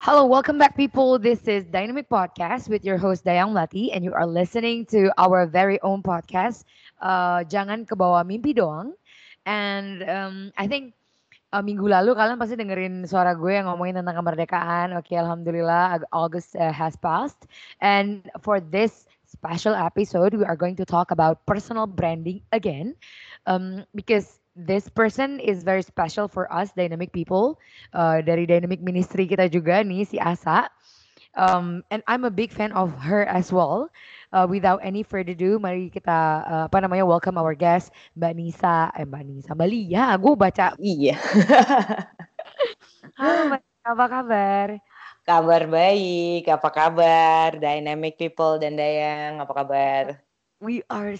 Hello, welcome back, people. This is Dynamic Podcast with your host Dayang Lati, and you are listening to our very own podcast, uh, Jangan ke bawah mimpi doang. And um, I think uh, minggu lalu kalian pasti dengerin suara gue yang ngomongin tentang kemerdekaan. Oke, alhamdulillah August uh, has passed. And for this special episode, we are going to talk about personal branding again, um, because this person is very special for us dynamic people uh, dari dynamic ministry kita juga nih si Asa um, and I'm a big fan of her as well uh, without any further ado mari kita uh, apa namanya welcome our guest Mbak Nisa eh Mbak Nisa Mbak Lia gue baca Iya. Halo Mbak apa kabar kabar baik. Apa kabar? Dynamic people dan Dayang, apa kabar? we are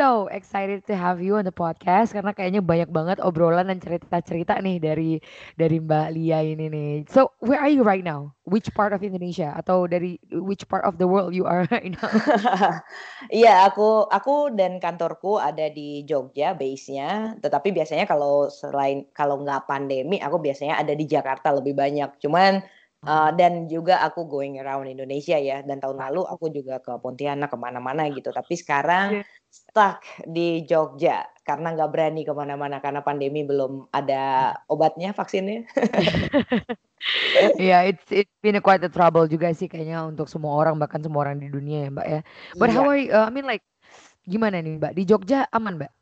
so excited to have you on the podcast karena kayaknya banyak banget obrolan dan cerita-cerita nih dari dari Mbak Lia ini nih. So, where are you right now? Which part of Indonesia atau dari which part of the world you are right now? Iya, aku aku dan kantorku ada di Jogja base-nya. Tetapi biasanya kalau selain kalau nggak pandemi, aku biasanya ada di Jakarta lebih banyak. Cuman uh, dan juga aku going around Indonesia ya. Dan tahun lalu aku juga ke Pontianak ke mana-mana gitu. Tapi sekarang Iya. Stuck di Jogja karena nggak berani ke mana-mana karena pandemi belum ada obatnya vaksinnya. yeah, it's it's been a quite a trouble juga sih kayaknya untuk semua orang bahkan semua orang di dunia ya, Mbak ya. But Iya. how are you, uh, I mean like gimana nih Mbak? Di Jogja aman, Mbak?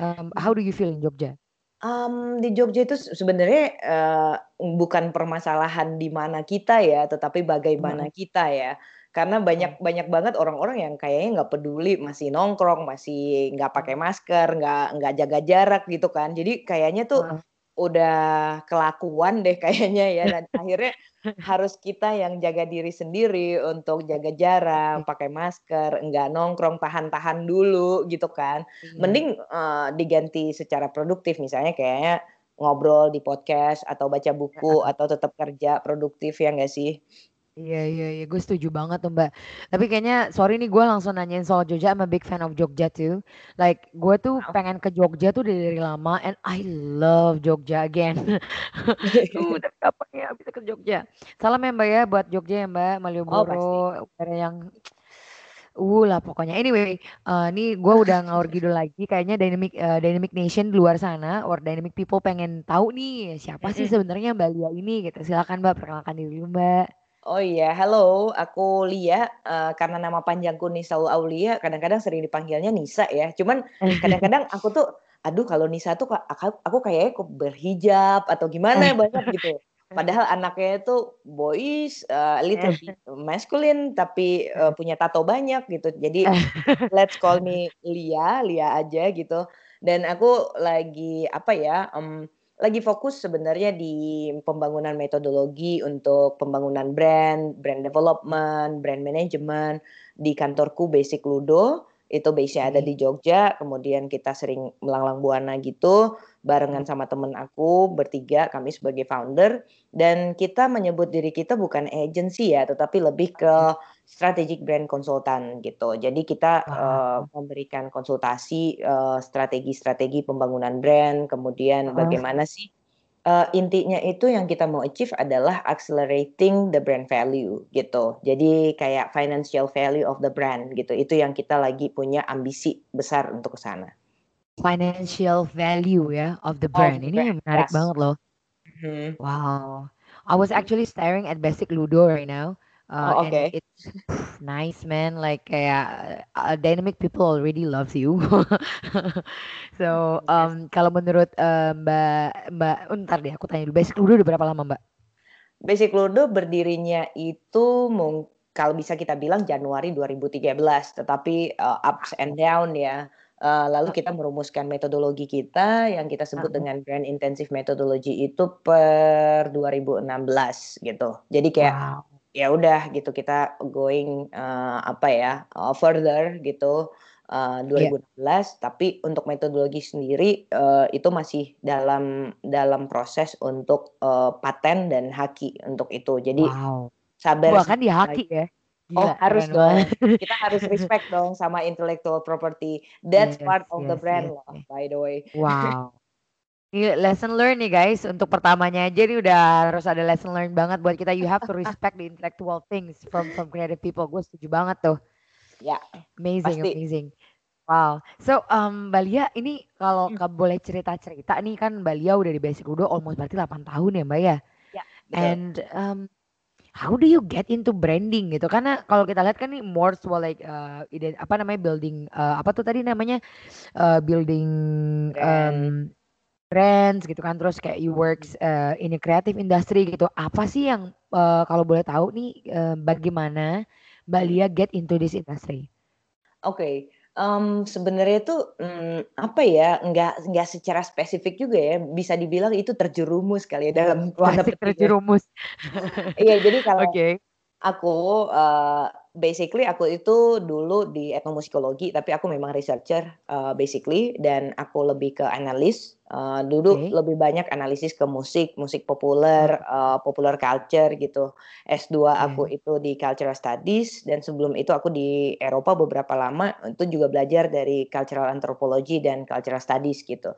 Um, how do you feel in Jogja? Um, di Jogja itu se sebenarnya, eee, bukan permasalahan di mana kita ya, tetapi bagaimana Heeh. kita ya. Karena banyak banyak banget orang-orang yang kayaknya nggak peduli, masih nongkrong, masih nggak pakai masker, nggak nggak jaga jarak gitu kan. Jadi kayaknya tuh Heeh. udah kelakuan deh kayaknya ya dan akhirnya harus kita yang jaga diri sendiri untuk jaga jarak, Oke. pakai masker, nggak nongkrong, tahan-tahan dulu gitu kan. Iya. Mending, eee, diganti secara produktif misalnya kayaknya ngobrol di podcast atau baca buku atau tetap kerja produktif ya nggak sih? Iya iya iya, gue setuju banget tuh, Mbak. Tapi kayaknya sorry nih gue langsung nanyain soal Jogja, I'm a big fan of Jogja too. Like gue tuh Wow. pengen ke Jogja tuh dari, dari lama and I love Jogja again. uh, tapi kapan ya bisa ke Jogja? Salam ya Mbak ya buat Jogja ya Mbak, Oh, pasti. Malioboro, udara yang uh lah pokoknya. Anyway, uh, nih gue udah ngaur ngidul lagi. Kayaknya Dynamic uh, Dynamic Nation di luar sana or Dynamic People pengen tahu nih siapa sih sebenarnya Mbak Lia ini gitu. Silakan Mbak perkenalkan diri dulu Mbak. Oh iya, halo, aku Lia, eee, karena nama panjangku Nisaul Aulia, kadang-kadang sering dipanggilnya Nisa ya. Cuman kadang-kadang aku tuh, aduh kalau Nisa tuh aku aku kayaknya kok berhijab atau gimana banget gitu. Padahal anaknya itu eee, a little bit masculine, tapi, eee, punya tato banyak gitu. Jadi let's call me Lia, Lia aja gitu. Dan aku lagi apa ya, mmm, lagi fokus sebenarnya di pembangunan metodologi untuk pembangunan brand, brand development, brand management di kantorku Basic Ludo. Itu base-nya ada Oke. di Jogja, kemudian kita sering melanglang buana gitu, barengan sama temen aku bertiga, kami sebagai founder. Dan kita menyebut diri kita bukan agency ya, tetapi lebih ke strategic brand consultant gitu. Jadi kita, eee, Wow. memberikan konsultasi, eee, strategi-strategi pembangunan brand, kemudian Heeh. bagaimana sih, eee, intinya itu yang kita mau achieve adalah accelerating the brand value gitu. Jadi kayak financial value of the brand gitu. Itu yang kita lagi punya ambisi besar untuk ke sana. Financial value ya of the Of brand. the Ini brand, menarik yes. banget loh. Mhm. Wow. I was actually staring at Basic Ludo right now. Uh, Oh, oke. and it's nice man like kayak uh, dynamic people already loves you so Yes. um, kalau menurut uh, mbak mbak oh, ntar deh aku tanya dulu basic ludo udah berapa lama mbak Basic Ludo berdirinya itu kalau bisa kita bilang Januari 2013, tetapi uh, ups and down ya. Uh, lalu kita merumuskan metodologi kita yang kita sebut Uh-uh. dengan brand intensive methodology itu per 2016 gitu. Jadi kayak wow ya udah gitu kita going uh, apa ya uh, further gitu uh, Iya. 2016 tapi untuk metodologi sendiri uh, itu masih dalam dalam proses untuk uh, paten dan haki untuk itu. Jadi wow. sabar Wah kan di haki ya? Oh Gila, harus keren dong. kita harus respect dong sama intellectual property. That's Yes, part of the yes, brand yes, loh by the way. Wow. Lesson learn nih guys. Untuk pertamanya aja nih udah harus ada lesson learn banget buat kita. You have to respect the intellectual things from from creative people. Gue setuju banget tuh. ya Amazing, pasti amazing. Wow. So, um, Mbak Lia, ini kalau Hmm. ke- boleh cerita-cerita nih kan Mbak Lia udah di Basic Ludo almost berarti 8 tahun ya Mbak ya. ya betul And um, how do you get into branding gitu? Karena kalau kita lihat kan nih more so like uh, ide- apa namanya building uh, apa tuh tadi namanya uh, building um, brands gitu kan terus kayak you works uh, in a creative industry gitu. Apa sih yang uh, kalau boleh tahu nih uh, bagaimana Mbak Hmm. Lia get into this industry? Oke, em, sebenarnya itu mm, apa ya? Nggak nggak secara spesifik juga ya. Bisa dibilang itu terjerumus kali ya dalam petik ya. terjerumus. Iya, jadi kalau Oke. aku eh, basically aku itu dulu di etnomusikologi, tapi aku memang researcher eh, basically dan aku lebih ke analis. Eh, dulu Oke. lebih banyak analisis ke musik, musik populer, eh, popular culture gitu. S2 aku Oke. itu di cultural studies dan sebelum itu aku di Eropa beberapa lama itu juga belajar dari cultural anthropology dan cultural studies gitu.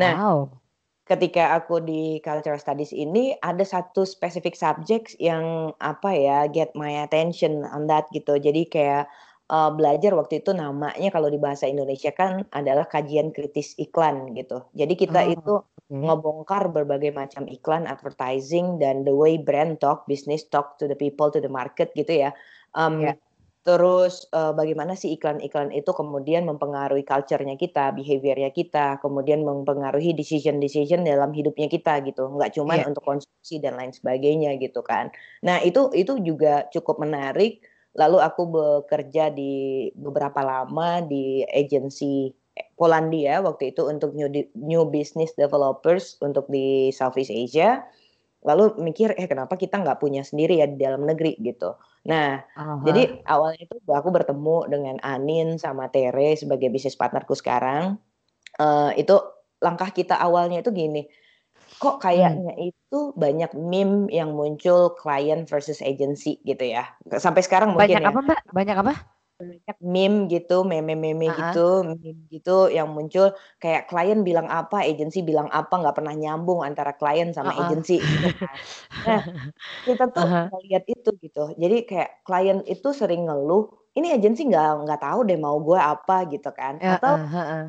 Nah, Wow. Ketika aku di cultural studies ini ada satu specific subject yang apa ya get my attention on that gitu. Jadi kayak uh, belajar waktu itu namanya kalau di bahasa Indonesia kan adalah kajian kritis iklan gitu. Jadi kita Oh, itu ngebongkar berbagai macam iklan, advertising dan the way brand talk, business talk to the people, to the market gitu ya. Um, Ya. Terus uh, bagaimana sih iklan-iklan itu kemudian mempengaruhi culture-nya kita, behavior-nya kita, kemudian mempengaruhi decision-decision dalam hidupnya kita gitu. Nggak cuman Iya. untuk konsumsi dan lain sebagainya gitu kan. Nah, itu itu juga cukup menarik. Lalu aku bekerja di beberapa lama di agensi Polandia waktu itu untuk new, new business developers untuk di Southeast Asia. Lalu mikir, eh kenapa kita nggak punya sendiri ya di dalam negeri gitu. Nah, Aha. jadi awalnya itu aku bertemu dengan Anin sama Tere sebagai bisnis partnerku sekarang. Eh, itu langkah kita awalnya itu gini, kok Hmm. kayaknya itu banyak meme yang muncul client versus agency gitu ya. Sampai sekarang mungkin Banyak ya apa Mbak? Banyak apa? Banyak meme gitu, meme-meme ah. gitu, meme gitu yang muncul kayak klien bilang apa, agensi bilang apa, nggak pernah nyambung antara klien sama ah. agensi gitu kan. Nah, kita tuh Aha. ngeliat itu gitu. Jadi kayak klien itu sering ngeluh, ini agensi nggak nggak tahu deh mau gue apa gitu kan. Ya, Atau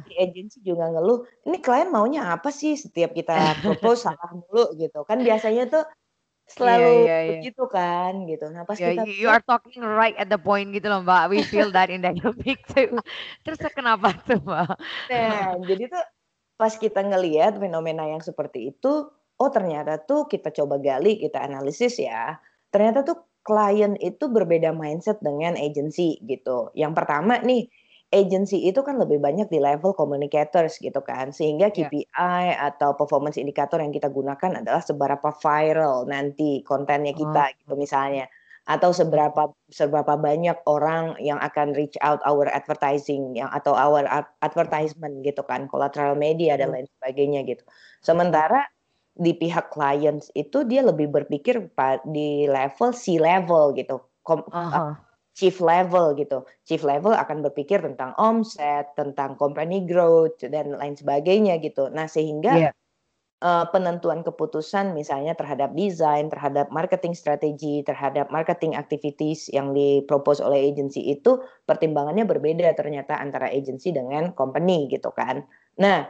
di agensi juga ngeluh, ini klien maunya apa sih setiap kita propose salah mulu gitu. Kan biasanya tuh Selalu iya, iya. begitu kan gitu. Nah, pas Ya, kita you, you are talking right at the point gitu loh Mbak. We feel that in dynamic too. Terus kenapa tuh Mbak? Nah, jadi tuh pas kita ngelihat fenomena yang seperti itu, oh ternyata tuh kita coba gali, kita analisis ya. Ternyata tuh klien itu berbeda mindset dengan agency gitu. Yang pertama nih, agency itu kan lebih banyak di level communicators gitu kan. Sehingga Ya. KPI atau performance indicator yang kita gunakan adalah seberapa viral nanti kontennya Oh, kita gitu misalnya. Atau seberapa seberapa banyak orang yang akan reach out our advertising yang atau our ad- advertisement gitu kan, collateral media dan betul. lain sebagainya gitu. Sementara di pihak clients itu dia lebih berpikir di level C level gitu. Kom- Aha. Chief level gitu. Chief level akan berpikir tentang omset, tentang company growth dan lain sebagainya gitu. Nah, sehingga Iya. eh, penentuan keputusan misalnya terhadap desain, terhadap marketing strategi, terhadap marketing activities yang dipropose oleh agency itu pertimbangannya berbeda ternyata antara agency dengan company gitu kan. Nah,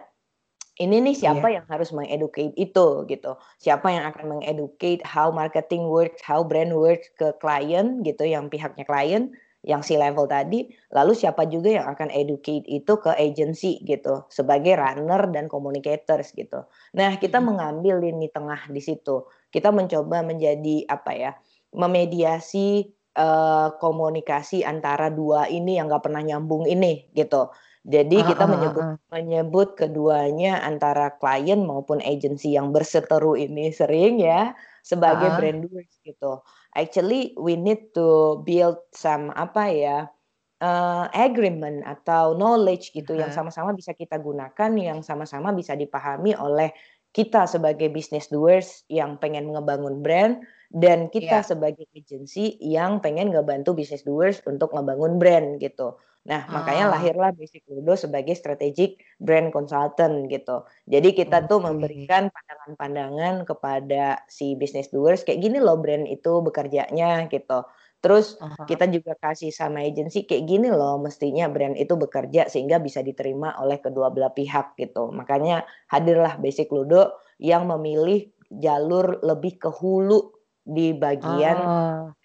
ini nih Iya. siapa yang harus mengeducate itu gitu. Siapa yang akan mengeducate how marketing works, how brand works ke klien gitu yang pihaknya klien yang si level tadi, lalu siapa juga yang akan educate itu ke agency gitu sebagai runner dan communicators gitu. Nah, kita Mhm. mengambil lini tengah di situ. Kita mencoba menjadi apa ya? memediasi eh, komunikasi antara dua ini yang nggak pernah nyambung ini gitu. Jadi Ah, kita ah, menyebut ah. menyebut keduanya antara klien maupun agensi yang berseteru ini sering ya sebagai brand doers gitu. Actually we need to build some apa ya eh, agreement atau knowledge gitu yang Aha. sama-sama bisa kita gunakan yang sama-sama bisa dipahami oleh kita sebagai business doers yang pengen ngebangun brand dan kita Iya. sebagai agency yang pengen ngebantu business doers untuk ngebangun brand gitu. Nah, makanya Ah, lahirlah Basic Ludo sebagai strategic brand consultant gitu. Jadi kita tuh oke. memberikan pandangan-pandangan kepada si business doers kayak gini loh brand itu bekerjanya gitu. Terus Aha. kita juga kasih sama agensi kayak gini loh mestinya brand itu bekerja sehingga bisa diterima oleh kedua belah pihak gitu. Makanya hadirlah Basic Ludo yang memilih jalur lebih ke hulu di bagian Ah,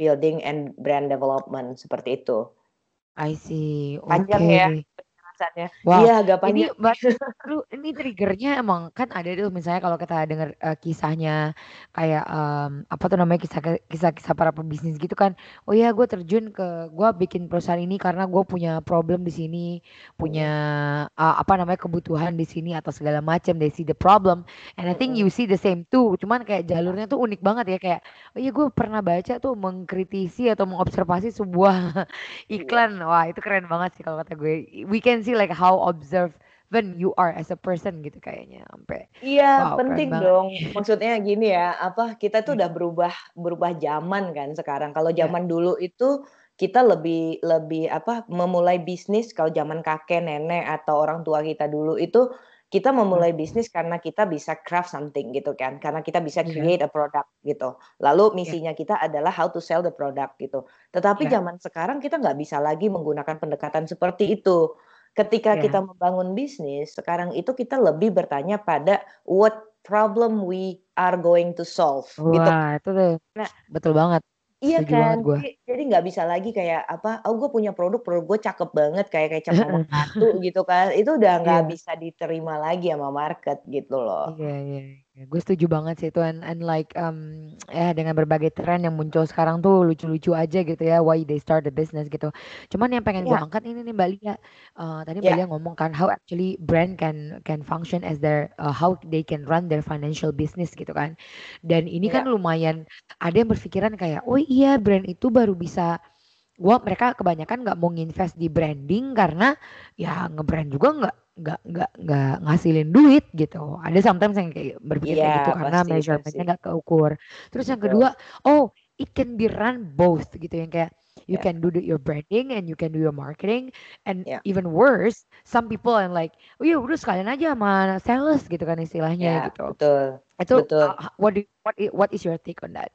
building and brand development seperti itu. I see. Panjang ya Penjelasannya. Wow. Iya agak Ini panjang. Mbak, aduh, ini triggernya emang kan ada tuh misalnya kalau kita dengar eh, kisahnya kayak em, apa tuh namanya kisah kisah-kisah para pebisnis gitu kan. Oh ya, gue terjun ke gue bikin perusahaan ini karena gue punya problem di sini, punya uh, apa namanya kebutuhan di sini atau segala macam. They see the problem, and I think you see the same too. Cuman kayak jalurnya tuh unik banget ya kayak. Oh iya, gue pernah baca tuh mengkritisi atau mengobservasi sebuah Iya. iklan wah itu keren banget sih kalau kata gue we can see like how observant you are as a person gitu kayaknya sampai Iya, wow penting banget dong. Maksudnya gini ya, apa kita tuh Hmm, udah berubah berubah zaman kan sekarang. Kalau ya zaman dulu itu kita lebih lebih apa memulai bisnis kalau zaman kakek nenek atau orang tua kita dulu itu kita Hmm, memulai bisnis karena kita bisa craft something gitu kan. Karena kita bisa iya create a product gitu. Lalu iya misinya kita adalah how to sell the product gitu. Tetapi iya zaman sekarang kita nggak bisa lagi menggunakan pendekatan seperti itu. Ketika kita iya membangun bisnis, sekarang itu kita lebih bertanya pada what problem we are going to solve gitu. wah itu tuh Nah, betul banget. Iya setuju kan, gue jadi nggak bisa lagi kayak apa, oh gue punya produk, produk gue cakep banget kayak kecap nomor satu gitu kan, itu udah nggak iya. bisa diterima lagi sama market gitu loh. Iya, iya, iya. Gue setuju banget sih itu and, and like um, ya dengan berbagai tren yang muncul sekarang tuh lucu-lucu aja gitu ya why they start the business gitu. Cuman yang pengen gue Iya, angkat ini nih Mbak Lia. Eh, tadi Mbak ya, Lia ngomong kan how actually brand can can function as their uh, how they can run their financial business gitu kan. Dan ini kan ya, lumayan ada yang berpikiran kayak oh iya brand itu baru bisa gua mereka kebanyakan nggak mau nginvest di branding karena ya ngebrand juga nggak nggak nggak nggak ngasilin duit gitu. Ada sometimes yang kayak berpikir kayak gitu iya karena pasti measurementnya nggak keukur. Terus yang kedua, oh it can be run both gitu yang kayak you Ya, can do the, your branding and you can do your marketing and ya, even worse some people yang like oh ya udah sekalian aja sama sales gitu kan istilahnya ya, gitu. betul, Itu betul. uh, what do, what what is your take on that?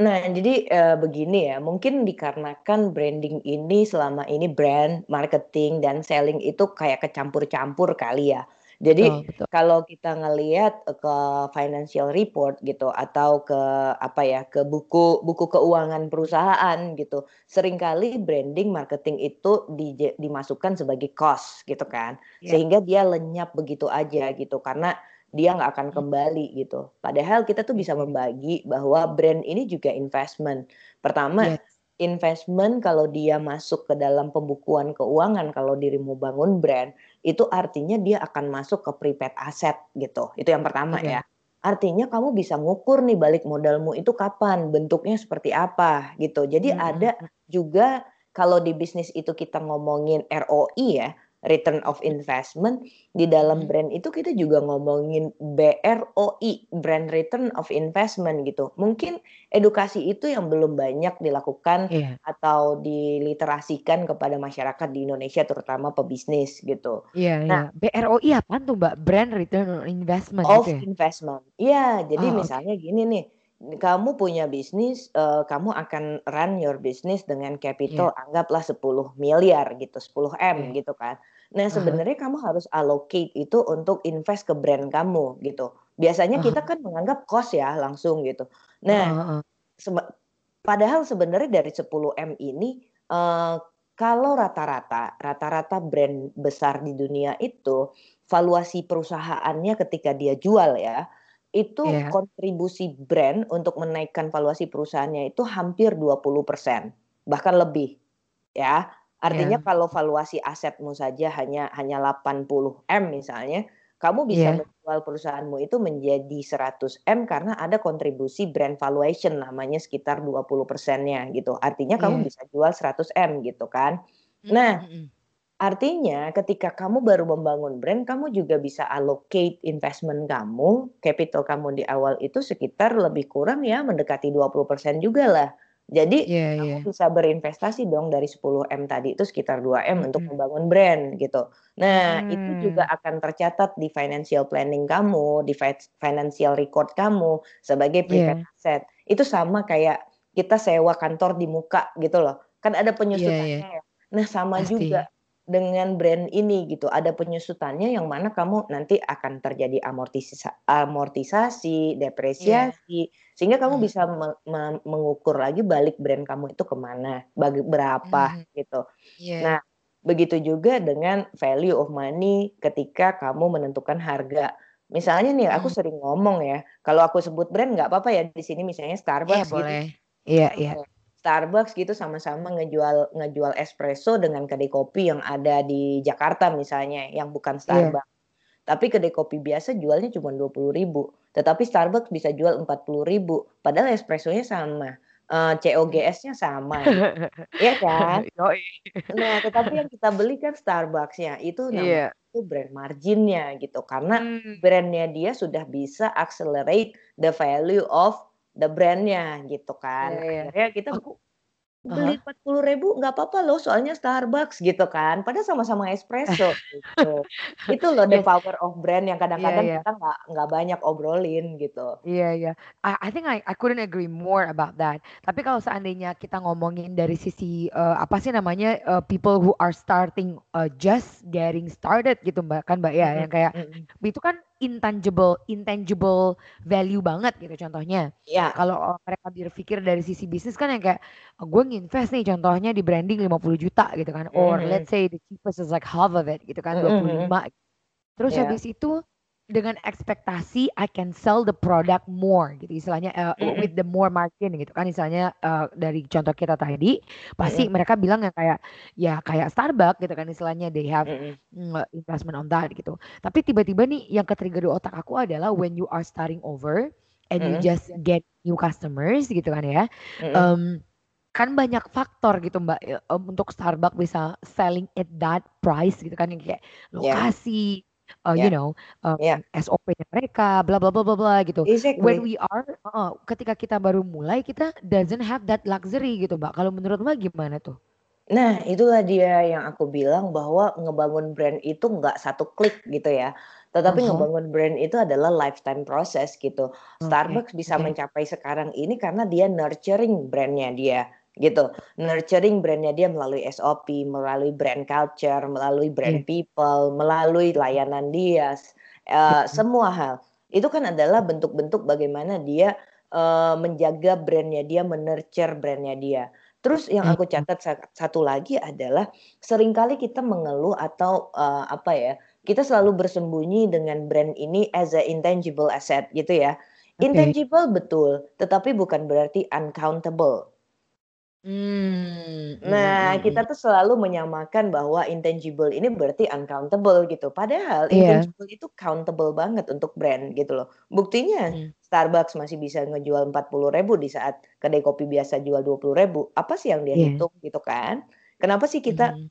Nah, jadi eh, begini ya, mungkin dikarenakan branding ini selama ini brand, marketing, dan selling itu kayak kecampur-campur kali ya. Jadi Betul, betul. kalau kita ngelihat eh, ke financial report gitu atau ke apa ya, ke buku buku keuangan perusahaan gitu, sering kali branding, marketing itu dije- dimasukkan sebagai cost gitu kan, Ya. sehingga dia lenyap begitu aja gitu karena dia nggak akan Hmm, kembali gitu. Padahal kita tuh bisa membagi bahwa brand ini juga investment. Pertama, Yes. investment kalau dia masuk ke dalam pembukuan keuangan kalau dirimu bangun brand, itu artinya dia akan masuk ke prepaid asset gitu. Itu yang pertama Oke. ya. Artinya kamu bisa ngukur nih balik modalmu itu kapan, bentuknya seperti apa gitu. Jadi Hmm, hmm, ada hmm. juga kalau di bisnis itu kita ngomongin ROI ya, return of investment, di dalam Hmm. brand itu kita juga ngomongin BROI, brand return of investment gitu. Mungkin edukasi itu yang belum banyak dilakukan Iya. atau diliterasikan kepada masyarakat di Indonesia terutama pebisnis gitu. Iya, Nah, iya. BROI apaan tuh Mbak? Brand Return on Investment of gitu ya? investment. Iya, jadi Oh, misalnya gini nih, kamu punya bisnis, eee, kamu akan run your business dengan capital Iya. anggaplah 10 miliar gitu, 10 M Oke. gitu kan. Nah, Ah sebenarnya kamu harus allocate itu untuk invest ke brand kamu gitu. Biasanya Ah kita kan menganggap cost ya langsung gitu. Nah, sebe padahal sebenarnya dari 10 M ini, eee, kalau rata-rata rata-rata brand besar di dunia itu, valuasi perusahaannya ketika dia jual ya, itu Iya. kontribusi brand untuk menaikkan valuasi perusahaannya itu hampir 20%, bahkan lebih, ya. Artinya Iya. kalau valuasi asetmu saja hanya hanya 80 M misalnya, kamu bisa Iya. menjual perusahaanmu itu menjadi 100 M karena ada kontribusi brand valuation namanya sekitar 20%-nya gitu. Artinya kamu Iya. bisa jual 100 M gitu kan. Nah, mhm. artinya ketika kamu baru membangun brand, kamu juga bisa allocate investment kamu, capital kamu di awal itu sekitar lebih kurang ya mendekati 20% jugalah. Jadi kamu iya. bisa berinvestasi dong dari 10 M tadi itu sekitar 2 M untuk membangun brand gitu. Nah, itu juga akan tercatat di financial planning kamu, di fi financial record kamu sebagai Iya. asset. Itu sama kayak kita sewa kantor di muka gitu loh, kan ada Iya penyusutannya ya. Nah, sama juga Pasti. Dengan brand ini gitu, ada penyusutannya yang mana kamu nanti akan terjadi amortisisa amortisasi, Iya. depresiasi, sehingga kamu Mhm. bisa me me mengukur lagi balik brand kamu itu ke mana, bagi berapa Mhm. gitu. Iya. Nah, begitu juga dengan value of money ketika kamu menentukan harga. Misalnya nih aku Mhm. sering ngomong ya, kalau aku sebut brand nggak apa-apa ya di sini misalnya Iya Starbucks gitu. boleh. Iya iya. Oke. Starbucks gitu sama-sama ngejual ngejual espresso dengan kedai kopi yang ada di Jakarta misalnya, yang bukan Iya. Starbucks. Tapi kedai kopi biasa jualnya cuma 20.000, tetapi Starbucks bisa jual 40.000, padahal espressonya sama, eee, Mmm. COGS-nya sama iya kan? Nah, tetapi yang kita beli kan Starbucks-nya, itu namanya Iya. itu brand margin-nya gitu, karena Mmm. brand-nya dia sudah bisa accelerate the value of the brand-nya gitu kan. Iya iya. Akhirnya kita Aku ah beli hah. 40.000 nggak apa-apa loh soalnya Starbucks gitu kan, padahal sama-sama espresso gitu. Itu loh the Yes. power of brand yang Iya kadang-kadang iya. kita nggak nggak banyak obrolin gitu. Iya iya. I I think I I couldn't agree more about that. Tapi kalau seandainya kita ngomongin dari sisi, eee, apa sih namanya, eee, people who are starting, eee, just getting started gitu Mbak, kan Mbak ya, Mhm yang kayak mhm. itu kan intangible intangible value banget gitu contohnya. Iya. Kalau, eee, mereka berpikir dari sisi bisnis kan yang kayak, gue nginvest nih contohnya di branding 50 juta gitu kan, or mhm. let's say the cheapest is like half of it gitu kan, Mhm mhm. 25. Terus Iya. habis itu dengan ekspektasi I can sell the product more gitu. Istilahnya, Mhm. with the more margin gitu kan. Istilahnya, eee, dari contoh kita tadi, pasti mereka bilang yang kayak, ya kayak Starbucks gitu kan. Istilahnya they have, mmm, investment on that gitu. Tapi tiba-tiba nih yang ke-trigger di otak aku adalah when you are starting over and you just get new customers gitu kan ya, mmm, kan banyak faktor gitu Mbak, untuk Starbucks bisa selling at that price gitu kan, yang kayak Iya. lokasi, eee, Iya. you know, Iya. mmm, SOP-nya mereka, bla bla bla bla bla gitu. When Exactly. we are heeh, ketika kita baru mulai kita doesn't have that luxury gitu Mbak, kalau menurut Mbak gimana tuh? Nah, itulah dia yang aku bilang bahwa ngebangun brand itu nggak satu klik gitu ya, tetapi hah. ngebangun brand itu adalah lifetime process gitu. Oke Starbucks bisa oke. mencapai sekarang ini karena dia nurturing brand-nya dia gitu, nurturing brand-nya dia melalui SOP, melalui brand culture, melalui brand people, melalui layanan dia, Iya. semua hal. Itu kan adalah bentuk-bentuk bagaimana dia, eee, menjaga brand-nya dia, me-nurture brand-nya dia. Terus yang aku Mhm. catat sa satu lagi adalah sering kali kita mengeluh atau, eee, apa ya, kita selalu bersembunyi dengan brand ini as a intangible asset gitu ya. Oke. Intangible betul, tetapi bukan berarti uncountable. Mhm Nah, mhm. kita tuh selalu menyamakan bahwa intangible ini berarti uncountable gitu, padahal Iya. intangible itu countable banget untuk brand gitu loh. Buktinya Mhm. Starbucks masih bisa ngejual 40.000 di saat kedai kopi biasa jual 20.000, apa sih yang dia Iya. hitung gitu kan. Kenapa sih kita Mhm.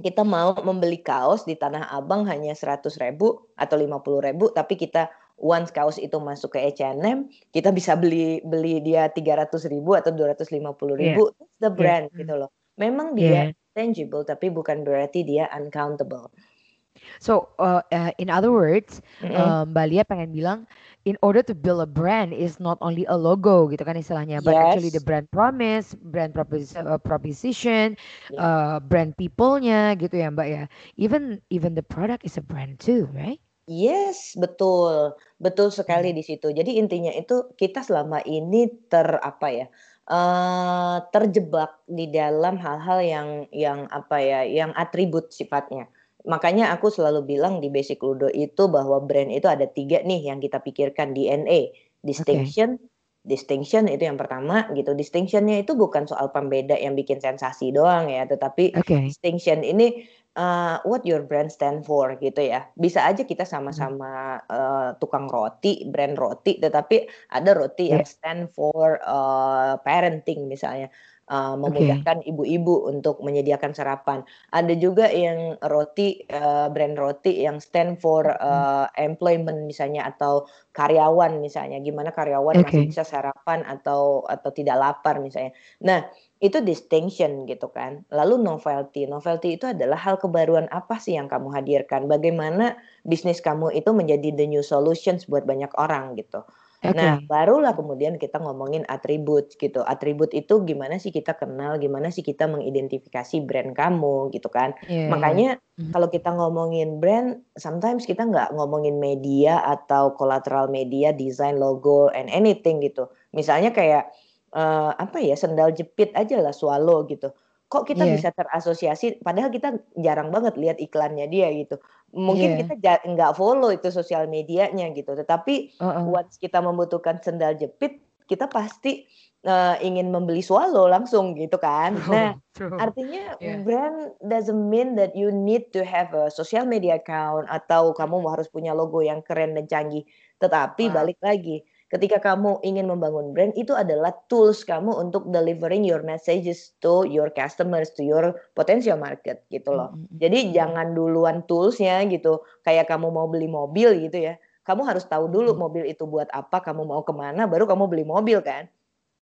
kita mau membeli kaos di Tanah Abang hanya 100.000 atau 50.000 tapi kita once kaos itu masuk ke H&M, kita bisa beli beli dia 300.000 atau Iya. 250.000, that's the Iya, brand mmm. gitu loh. Memang dia tangible tapi bukan berarti dia uncountable. So, uh, uh, in other words, Mm-mm. um, Mbak Lia pengen bilang, in order to build a brand is not only a logo gitu kan istilahnya, but actually the brand promise, brand propos uh, proposition, Ya. uh, brand people-nya gitu ya Mbak ya. Even even the product is a brand too, right? Yes, betul. Betul sekali Hmm. di situ. Jadi intinya itu kita selama ini ter apa ya? eh terjebak di dalam hal-hal yang yang apa ya? Yang atribut sifatnya. Makanya aku selalu bilang di Basic Ludo itu bahwa brand itu ada tiga nih yang kita pikirkan DNA, distinction, distinction itu yang pertama gitu. Distinctionnya itu bukan soal pembeda yang bikin sensasi doang ya, tetapi Oke. distinction ini uh, what your brand stand for gitu ya. Bisa aja kita Hmm. sama-sama uh, tukang roti, brand roti, tetapi ada roti yang Yeah. stand for uh, parenting misalnya, uh, memudahkan ibu-ibu untuk menyediakan sarapan. Ada juga yang roti, uh, brand roti yang stand for uh, employment misalnya atau karyawan misalnya, gimana karyawan masih Oke. bisa sarapan atau atau tidak lapar misalnya. Nah, itu distinction gitu kan. Lalu novelty. Novelty itu adalah hal kebaruan apa sih yang kamu hadirkan? Bagaimana bisnis kamu itu menjadi the new solutions buat banyak orang gitu. Nah, Oke. barulah kemudian kita ngomongin atribut gitu. Atribut itu gimana sih kita kenal, gimana sih kita mengidentifikasi brand kamu gitu kan. Iya. Makanya Mhm. kalau kita ngomongin brand, sometimes kita nggak ngomongin media atau collateral media, desain, logo, and anything gitu. Misalnya kayak eh, apa ya sendal jepit aja lah Swallow gitu. Kok kita Iya. bisa terasosiasi? Padahal kita jarang banget lihat iklannya dia gitu. Mungkin Iya. kita nggak follow itu sosial medianya gitu. Tetapi Heeh. once kita membutuhkan sendal jepit, kita pasti eh, ingin membeli Swallow langsung gitu kan. Nah, True. True. Artinya Yeah. brand doesn't mean that you need to have a social media account atau kamu harus punya logo yang keren dan canggih. Tetapi Wow. balik lagi, ketika kamu ingin membangun brand itu adalah tools kamu untuk delivering your messages to your customers, to your potential market gitu loh. Mm, mm, mm, Jadi jangan duluan toolsnya gitu. Kayak kamu mau beli mobil gitu ya. Kamu harus tahu dulu Mm. mobil itu buat apa, kamu mau ke mana, baru kamu beli mobil kan.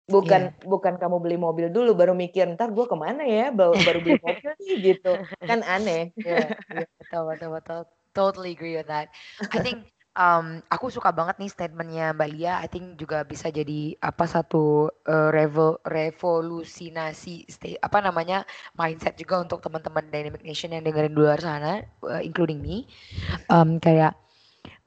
Bukan bukan kamu beli mobil dulu baru mikir ntar gue ke mana ya baru, baru beli mobil nih gitu kan aneh. Iya, iya, betul, betul, betul. Totally agree with that. I think um, aku suka banget nih statementnya Mbak Lia. I think juga bisa jadi apa satu uh, revo, revolusinasi sta- apa namanya mindset juga untuk teman-teman Dynamic Nation yang dengerin di luar sana, uh, including me. Um, kayak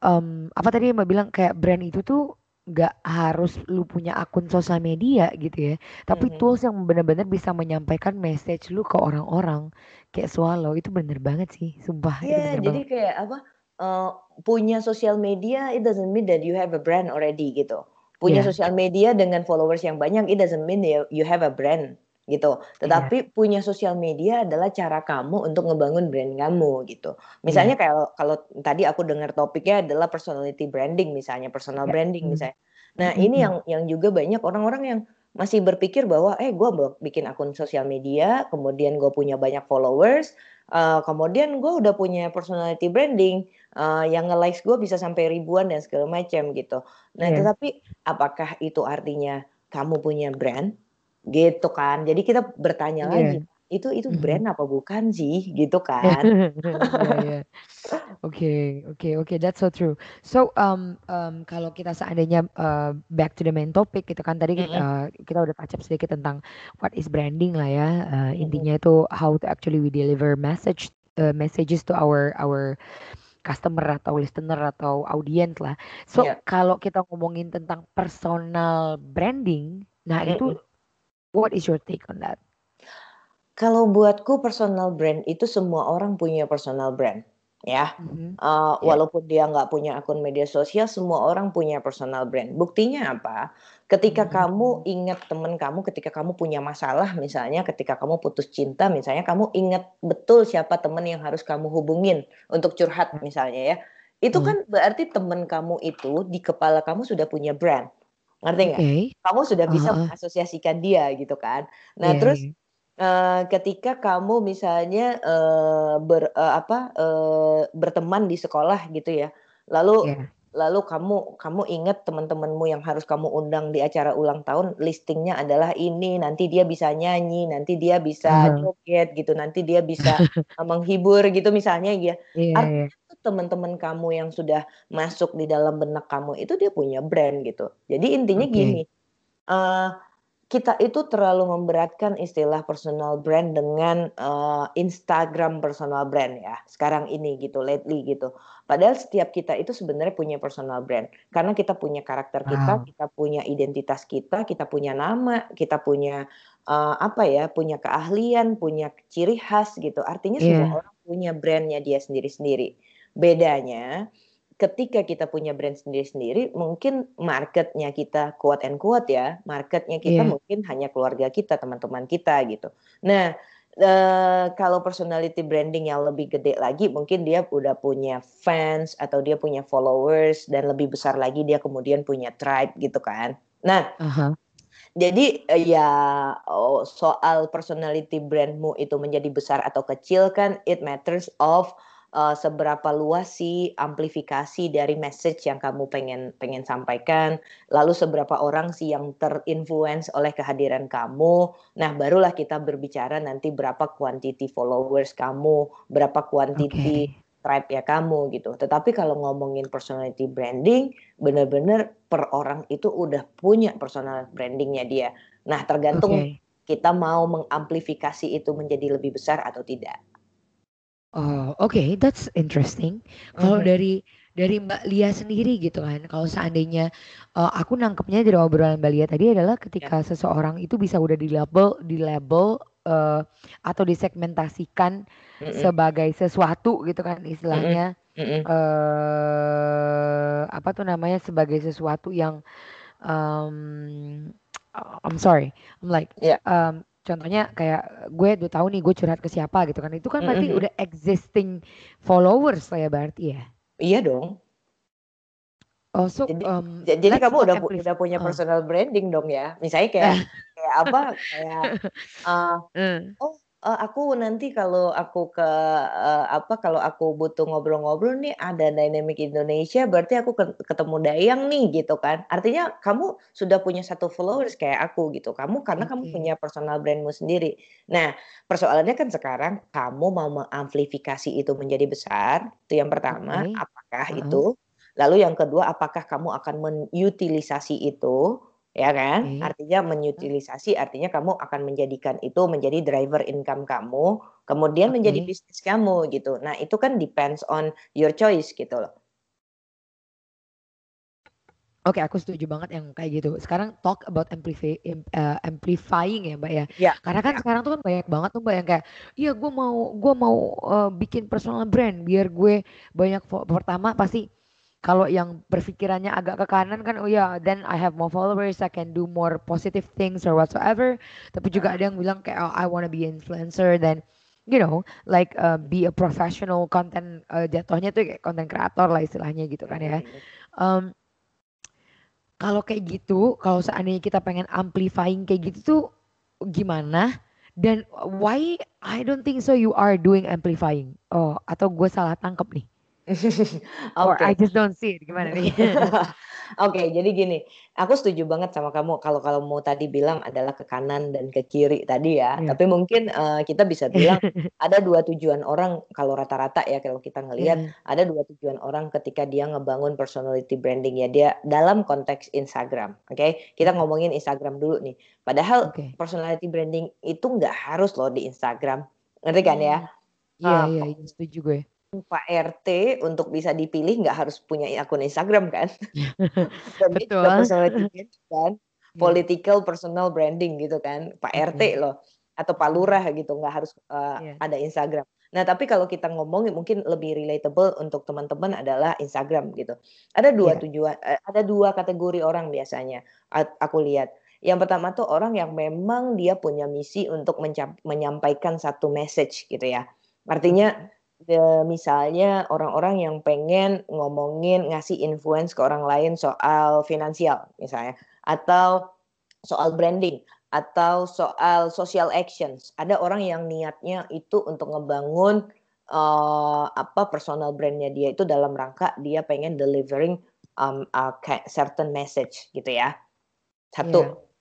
um, apa tadi Mbak bilang kayak brand itu tuh nggak harus lu punya akun sosial media gitu ya, tapi Mhm. tools yang benar-benar bisa menyampaikan message lu ke orang-orang kayak Swallow itu bener banget sih, sumpah itu Iya, bener jadi banget. kayak apa? Eh, punya sosial media it doesn't mean that you have a brand already gitu. Punya Iya, sosial media dengan followers yang banyak it doesn't mean you, you have a brand gitu. Tetapi punya sosial media adalah cara kamu untuk ngebangun brand kamu gitu. Misalnya kalau kalau tadi aku dengar topiknya adalah personality branding misalnya, personal iya, branding mm, misalnya. Nah, mm, ini mm, yang yang juga banyak orang-orang yang masih berpikir bahwa eh gue bikin akun sosial media, kemudian gue punya banyak followers, eh, kemudian gue udah punya personality branding eh, yang nge-likes gue bisa sampai ribuan dan segala macam gitu. Nah, iya, tetapi apakah itu artinya kamu punya brand? Gitu kan. Jadi kita bertanya iya, lagi, itu itu brand apa bukan sih? Gitu kan. Iya, iya. Oke, oke, oke, that's so true. So, um, um, kalau kita seandainya uh, back to the main topic gitu kan tadi Mm-mm, uh, kita udah touch up sedikit tentang what is branding lah ya. Uh, intinya itu how to actually we deliver message uh, messages to our our customer atau listener atau audience lah. So, Iya. kalau kita ngomongin tentang personal branding, nah itu Mm-mm. what is your take on that? Kalau buatku personal brand itu semua orang punya personal brand, ya. Mhm. Uh, walaupun dia nggak punya akun media sosial, semua orang punya personal brand. Buktinya apa? Ketika Mhm. kamu ingat temen kamu, ketika kamu punya masalah, misalnya ketika kamu putus cinta, misalnya kamu ingat betul siapa temen yang harus kamu hubungin untuk curhat, misalnya ya. Itu Hmm. kan berarti temen kamu itu di kepala kamu sudah punya brand, ngerti nggak? Oke. Kamu sudah bisa Heeh. mengasosiasikan dia gitu kan. Nah Iya, terus eh, ketika kamu misalnya eh, ber eh, apa eh, berteman di sekolah gitu ya, lalu Iya. Lalu kamu kamu ingat teman-temanmu yang harus kamu undang di acara ulang tahun listingnya adalah ini nanti dia bisa nyanyi nanti dia bisa Aha. joget gitu nanti dia bisa uh, menghibur gitu misalnya ya iya. artinya tuh teman-teman kamu yang sudah masuk di dalam benak kamu itu dia punya brand gitu jadi intinya Oke. gini uh, kita itu terlalu memberatkan istilah personal brand dengan uh, Instagram personal brand ya sekarang ini gitu lately gitu padahal setiap kita itu sebenarnya punya personal brand karena kita punya karakter kita Wow. kita punya identitas kita kita punya nama kita punya uh, apa ya punya keahlian punya ciri khas gitu artinya semua Iya. orang punya brandnya dia sendiri-sendiri bedanya ketika kita punya brand sendiri-sendiri, mungkin marketnya kita quote and quote ya, marketnya kita Iya. mungkin hanya keluarga kita, teman-teman kita gitu. Nah, eh, kalau personality branding yang lebih gede lagi, mungkin dia udah punya fans atau dia punya followers dan lebih besar lagi dia kemudian punya tribe gitu kan. Nah, Aha. jadi eh, ya oh, soal personality brandmu itu menjadi besar atau kecil kan it matters of uh, seberapa luas sih amplifikasi dari message yang kamu pengen pengen sampaikan, lalu seberapa orang sih yang terinfluence oleh kehadiran kamu. Nah, barulah kita berbicara nanti berapa quantity followers kamu, berapa quantity Oke. tribe ya kamu gitu. Tetapi kalau ngomongin personality branding, benar-benar per orang itu udah punya personal brandingnya dia. Nah, tergantung Oke. kita mau mengamplifikasi itu menjadi lebih besar atau tidak. Oh, oke, that's interesting. Kalau Mhm. dari dari Mbak Lia sendiri gitu kan, kalau seandainya uh, aku nangkepnya dari obrolan Mbak Lia tadi adalah Ya. ketika seseorang itu bisa udah di label, di label uh, atau disegmentasikan Mhm, sebagai sesuatu gitu kan istilahnya mhm. eh apa tuh namanya sebagai sesuatu yang um, I'm sorry, I'm like Ya. um, contohnya kayak gue udah tahu nih gue curhat ke siapa gitu kan itu kan berarti Mhm. udah existing followers lah ya berarti ya. Iya dong. Oh so Jadi um, ja- jadi kamu udah pu- amplify. udah punya Uh, personal branding dong ya. Misalnya kayak kayak apa? Kayak uh, uh, oh eh, aku nanti kalau aku ke eh, apa kalau aku butuh ngobrol-ngobrol nih ada Dynamic Indonesia berarti aku ke- ketemu Dayang nih gitu kan. Artinya kamu sudah punya satu followers kayak aku gitu. Kamu karena kamu Oke. punya personal brandmu sendiri. Nah, persoalannya kan sekarang kamu mau mengamplifikasi itu menjadi besar. Itu yang pertama, Oke. apakah Uh-uh. itu? Lalu yang kedua, apakah kamu akan menutilisasi itu? Ya kan? Oke. Artinya menutilisasi artinya kamu akan menjadikan itu menjadi driver income kamu, kemudian menjadi Oke. bisnis kamu gitu. Nah, itu kan depends on your choice gitu loh. Oke, aku setuju banget yang kayak gitu. Sekarang talk about amplify, im- eh, amplifying ya, Mbak ya. Ya, Karena kan ya. sekarang tuh kan banyak banget tuh Mbak yang kayak, iya gue mau gue mau eh, bikin personal brand biar gue banyak pertama pasti kalau yang berpikirannya agak ke kanan kan, oh ya, then I have more followers, I can do more positive things or whatsoever. Tapi juga ada yang bilang kayak, oh, I wanna be influencer, then you know, like uh, be a professional content uh, jatuhnya tuh kayak content creator lah istilahnya gitu kan ya. Mm-mm. Um, kalau kayak gitu, kalau seandainya kita pengen amplifying kayak gitu tuh gimana? Dan why I don't think so you are doing amplifying. Oh, atau gue salah tangkep nih. Or Oke. I just don't see it. Gimana nih? Oke, jadi gini, aku setuju banget sama kamu kalau kalau mau tadi bilang adalah ke kanan dan ke kiri tadi ya. Iya. Tapi mungkin eh, kita bisa bilang ada dua tujuan orang kalau rata-rata ya kalau kita ngelihat Iya. ada dua tujuan orang ketika dia ngebangun personality branding ya dia dalam konteks Instagram. Oke, kita ngomongin Instagram dulu nih. Padahal Oke. personality branding itu nggak harus loh di Instagram, ngerti kan ya? Iya, Ah, iya, iya, setuju gue. Pak RT untuk bisa dipilih nggak harus punya akun Instagram kan? Dan dia juga Betul. personality kan, Iya. political personal branding gitu kan, Pak RT Oke. loh atau Pak Lurah gitu nggak harus uh, Iya. ada Instagram. Nah tapi kalau kita ngomongin mungkin lebih relatable untuk teman-teman adalah Instagram gitu. Ada dua Iya. tujuan, eh, ada dua kategori orang biasanya. Aku lihat. Yang pertama tuh orang yang memang dia punya misi untuk menyampaikan satu message gitu ya. Artinya de- misalnya orang-orang yang pengen ngomongin ngasih influence ke orang lain soal finansial misalnya atau soal branding atau soal social actions. Ada orang yang niatnya itu untuk ngebangun eh, apa personal brandnya dia itu dalam rangka dia pengen delivering um, a certain message gitu ya. Satu. Iya.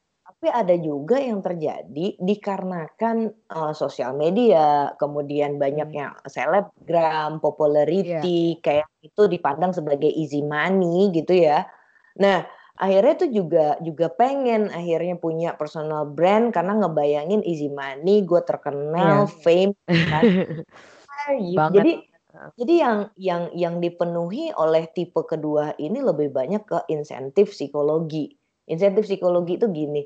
Tapi ada juga yang terjadi dikarenakan uh, sosial media, kemudian Hmm. banyaknya selebgram, popularity, kayak itu dipandang sebagai easy money gitu ya. Nah, akhirnya tuh juga juga pengen akhirnya punya personal brand karena ngebayangin easy money, gue terkenal, Iya. fame, kan. Gitu. Banget. Jadi jadi yang yang yang dipenuhi oleh tipe kedua ini lebih banyak ke insentif psikologi. Insentif psikologi itu gini,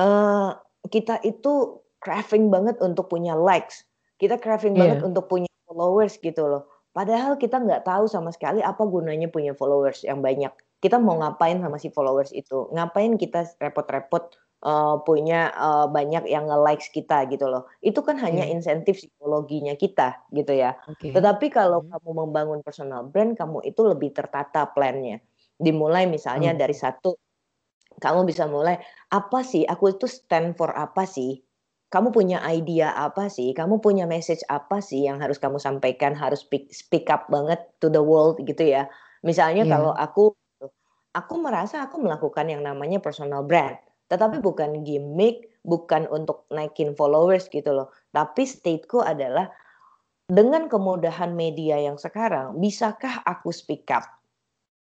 eee, kita itu craving banget untuk punya likes, kita craving Iya. banget untuk punya followers gitu loh. Padahal kita nggak tahu sama sekali apa gunanya punya followers yang banyak. Kita mau ngapain sama si followers itu? Ngapain kita repot-repot, eee, punya, eee, banyak yang nge-likes kita gitu loh. Itu kan hanya Iya. insentif psikologinya kita gitu ya. Oke. Tetapi kalau Mhm. kamu membangun personal brand, kamu itu lebih tertata plan-nya. Dimulai misalnya Oh. dari satu, kamu bisa mulai, apa sih, aku itu stand for apa sih? Kamu punya idea apa sih? Kamu punya message apa sih yang harus kamu sampaikan, harus speak speak up banget to the world gitu ya. Misalnya Iya. kalau aku aku merasa aku melakukan yang namanya personal brand, tetapi bukan gimmick, bukan untuk naikin followers gitu loh. Tapi state-ku adalah dengan kemudahan media yang sekarang, bisakah aku speak up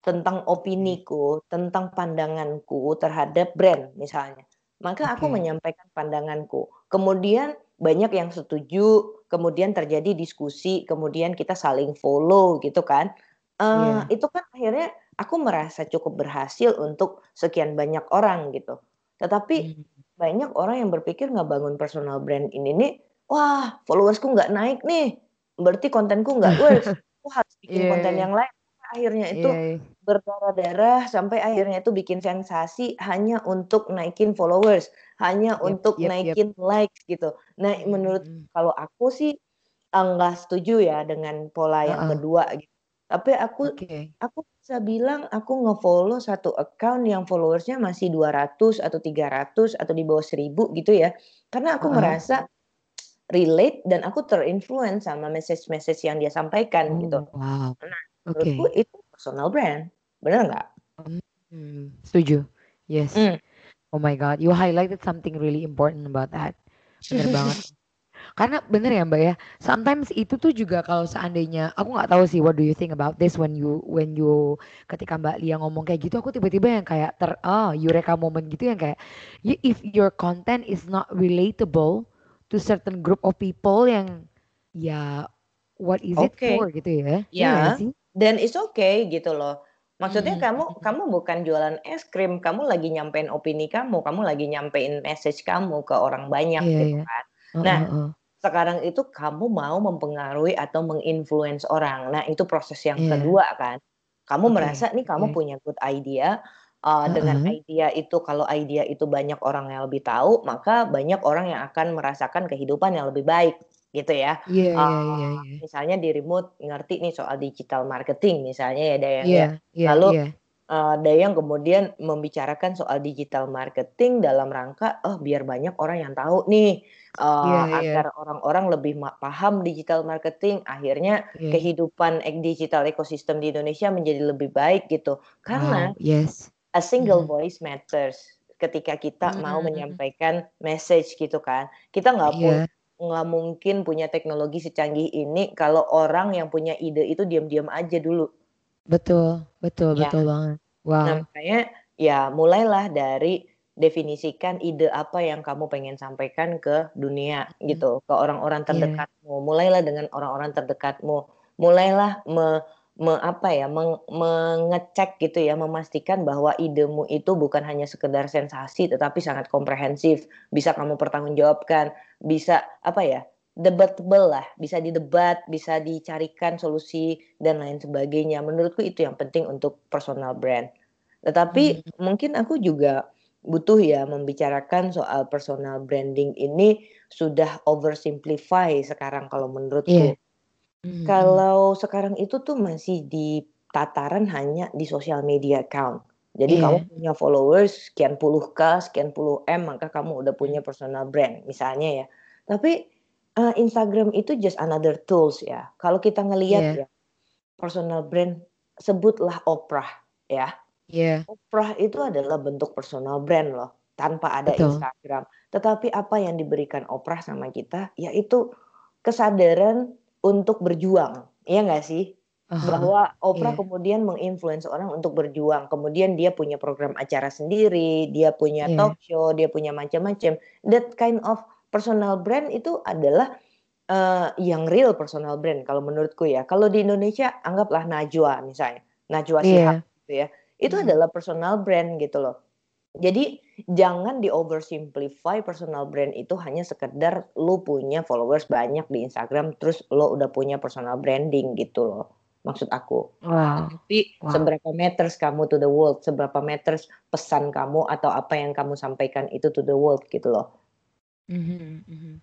tentang opiniku, tentang pandanganku terhadap brand misalnya. Maka aku Oke. menyampaikan pandanganku. Kemudian banyak yang setuju, kemudian terjadi diskusi, kemudian kita saling follow gitu kan. Iya. Eee, itu kan akhirnya aku merasa cukup berhasil untuk sekian banyak orang gitu. Tetapi Mmm. banyak orang yang berpikir ngebangun personal brand ini nih, "Wah, followers-ku nggak naik nih, berarti kontenku nggak works, aku harus bikin Iya konten iya. yang lain." Akhirnya itu Iya iya. berdarah-darah sampai akhirnya itu bikin sensasi hanya untuk naikin followers, hanya Yap untuk yap. naikin likes gitu. Nah, menurut kalau aku sih, eee, nggak setuju ya dengan pola yang Heeh. kedua gitu. Tapi aku Oke. aku bisa bilang aku nge-follow satu account yang followers-nya masih 200 atau 300 atau di bawah 1000 gitu ya. Karena aku Heeh. merasa relate dan aku ter-influence sama message-message yang dia sampaikan gitu. Oh, wow. Nah, menurutku Oke. itu personal brand, bener nggak? Mmm, setuju. Yes. Mmm. Oh my God, you highlighted something really important about that. Bener banget. Karena bener ya Mbak ya, sometimes itu tuh juga kalau seandainya aku nggak tahu sih what do you think about this when you when you ketika Mbak Lia ngomong kayak gitu aku tiba-tiba yang kayak ter oh eureka moment gitu yang kayak if your content is not relatable to certain group of people yang ya what is it Oke. for gitu ya. Iya Ya, dan it's okay gitu loh. Maksudnya Mhm kamu mhm. kamu bukan jualan es krim, kamu lagi nyampein opini kamu, kamu lagi nyampein message kamu ke orang banyak Iya gitu iya. kan. Nah, heeh. sekarang itu kamu mau mempengaruhi atau meng-influence orang. Nah, itu proses yang Iya. kedua kan. Kamu Oke merasa nih kamu oke. punya good idea, eee, dengan Heeh. idea itu kalau idea itu banyak orang yang lebih tahu, maka banyak orang yang akan merasakan kehidupan yang lebih baik gitu ya. Iya iya iya iya. misalnya dirimu ngerti nih soal digital marketing misalnya ya Dayang ya. Iya iya Lalu, iya. eee, Dayang kemudian membicarakan soal digital marketing dalam rangka, oh biar banyak orang yang tahu nih, eee, Iya iya. agar orang-orang lebih paham digital marketing, akhirnya Iya. kehidupan ek digital ekosistem di Indonesia menjadi lebih baik gitu. Karena Wow, yes. a single Mhm. voice matters ketika kita mau Mmm. menyampaikan message gitu kan. Kita nggak Iya. Nggak mungkin punya teknologi secanggih ini kalau orang yang punya ide itu diam-diam aja dulu. Betul betul Ya. betul banget. Nah, Wow. makanya ya mulailah dari definisikan ide apa yang kamu pengen sampaikan ke dunia Mhm. gitu, ke orang-orang Iya. terdekatmu. Mulailah dengan orang-orang terdekatmu. Mulailah me me apa ya, meng mengecek gitu ya, memastikan bahwa idemu itu bukan hanya sekedar sensasi tetapi sangat komprehensif, bisa kamu pertanggungjawabkan, bisa apa ya, debatable lah, bisa didebat, bisa dicarikan solusi dan lain sebagainya. Menurutku itu yang penting untuk personal brand. Tetapi Mmm. mungkin aku juga butuh ya membicarakan soal personal branding ini sudah oversimplify sekarang kalau menurutku. Mhm mhm. Kalau sekarang itu tuh masih di tataran hanya di sosial media account. Jadi kamu Iya. punya followers sekian puluh K, sekian puluh M, maka kamu udah punya Mmm. personal brand misalnya ya. Tapi, eee, Instagram itu just another tools ya. Kalau kita ngelihat Iya. ya, personal brand sebutlah Oprah. ya. Iya. Oprah itu adalah bentuk personal brand loh, tanpa ada Betul. Instagram. Tetapi apa yang diberikan Oprah sama kita, yaitu kesadaran untuk berjuang, iya nggak sih? Bahwa Oprah iya. kemudian menginfluence orang untuk berjuang, kemudian dia punya program acara sendiri, dia punya Iya. talk show, dia punya macam-macam. That kind of personal brand itu adalah eh, yang real personal brand kalau menurutku ya. Kalau di Indonesia anggaplah Najwa misalnya, Najwa Shihab Iya. gitu ya. Itu Mhm. adalah personal brand gitu loh. Jadi jangan di oversimplify personal brand itu hanya sekedar lu punya followers banyak di Instagram terus lo udah punya personal branding gitu loh. Maksud aku. Wow. Tapi Wow. seberapa matters kamu to the world, seberapa matters pesan kamu atau apa yang kamu sampaikan itu to the world gitu loh. Mhm, mhm.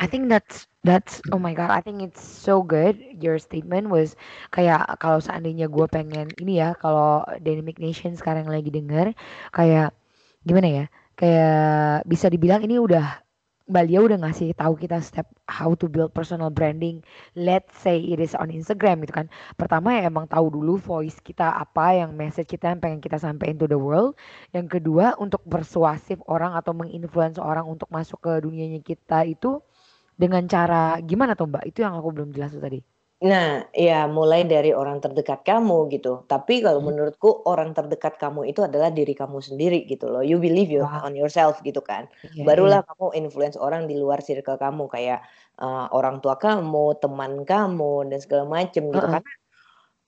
I think that's that's oh my god, I think it's so good. Your statement was kayak kalau seandainya gue pengen ini ya, kalau Dynamic Nation sekarang lagi denger, kayak gimana ya? Kayak bisa dibilang ini udah Mbak Lia udah ngasih tahu kita step how to build personal branding. Let's say it is on Instagram gitu kan. Pertama ya emang tahu dulu voice kita apa yang message kita yang pengen kita sampaikan to the world. Yang kedua untuk persuasif orang atau menginfluence orang untuk masuk ke dunianya kita itu dengan cara gimana tuh Mbak? Itu yang aku belum jelas tuh tadi. Nah, ya mulai dari orang terdekat kamu gitu. Tapi kalau Hmm. menurutku orang terdekat kamu itu adalah diri kamu sendiri gitu loh. You believe you Wow. on yourself gitu kan. Iya, Barulah iya. kamu influence orang di luar circle kamu kayak eh, orang tua kamu, teman kamu dan segala macem gitu. Heeh. Karena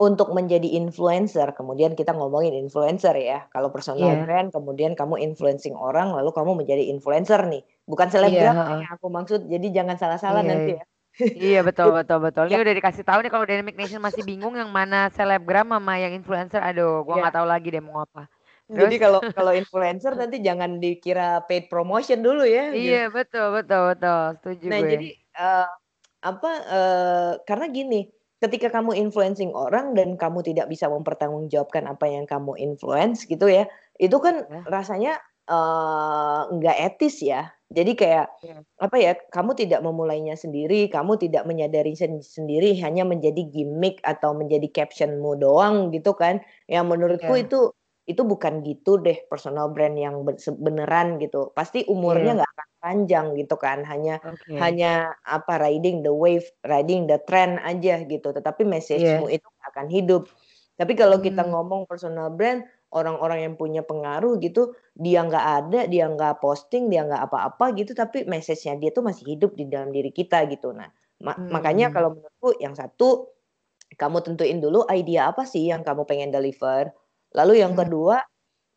untuk menjadi influencer, kemudian kita ngomongin influencer ya. Kalau personal Iya. brand, kemudian kamu influencing orang, lalu kamu menjadi influencer nih. Bukan Iya, selebgram heeh. yang aku maksud. Jadi jangan salah-salah Iya, nanti iya. ya. Iya betul betul betul. Ini Ya. udah dikasih tahu nih kalau Dynamic Nation masih bingung yang mana selebgram sama yang influencer. Aduh, gua Iya. nggak tahu lagi deh mau apa. Jadi Terus? kalau kalau influencer nanti jangan dikira paid promotion dulu ya. gitu. Iya betul betul betul. Setuju Nah gue. jadi eh, apa eh, karena gini, ketika kamu influencing orang dan kamu tidak bisa mempertanggungjawabkan apa yang kamu influence gitu ya, itu kan Ya. rasanya eh, nggak etis ya. Jadi kayak Iya. apa ya, kamu tidak memulainya sendiri, kamu tidak menyadari sen- sendiri, hanya menjadi gimmick atau menjadi captionmu doang gitu kan. Yang menurutku Iya. itu itu bukan gitu deh personal brand yang beneran gitu. Pasti umurnya Iya. nggak akan panjang gitu kan. Hanya Oke. hanya apa riding the wave, riding the trend aja gitu. Tetapi message-mu Iya. itu akan hidup. Tapi kalau kita Hmm. ngomong personal brand, orang-orang yang punya pengaruh gitu, dia nggak ada, dia nggak posting, dia nggak apa-apa gitu, tapi message-nya dia tuh masih hidup di dalam diri kita gitu. Nah, ma- makanya Hmm. kalau menurutku yang satu, kamu tentuin dulu idea apa sih yang kamu pengen deliver. Lalu yang Hmm. kedua,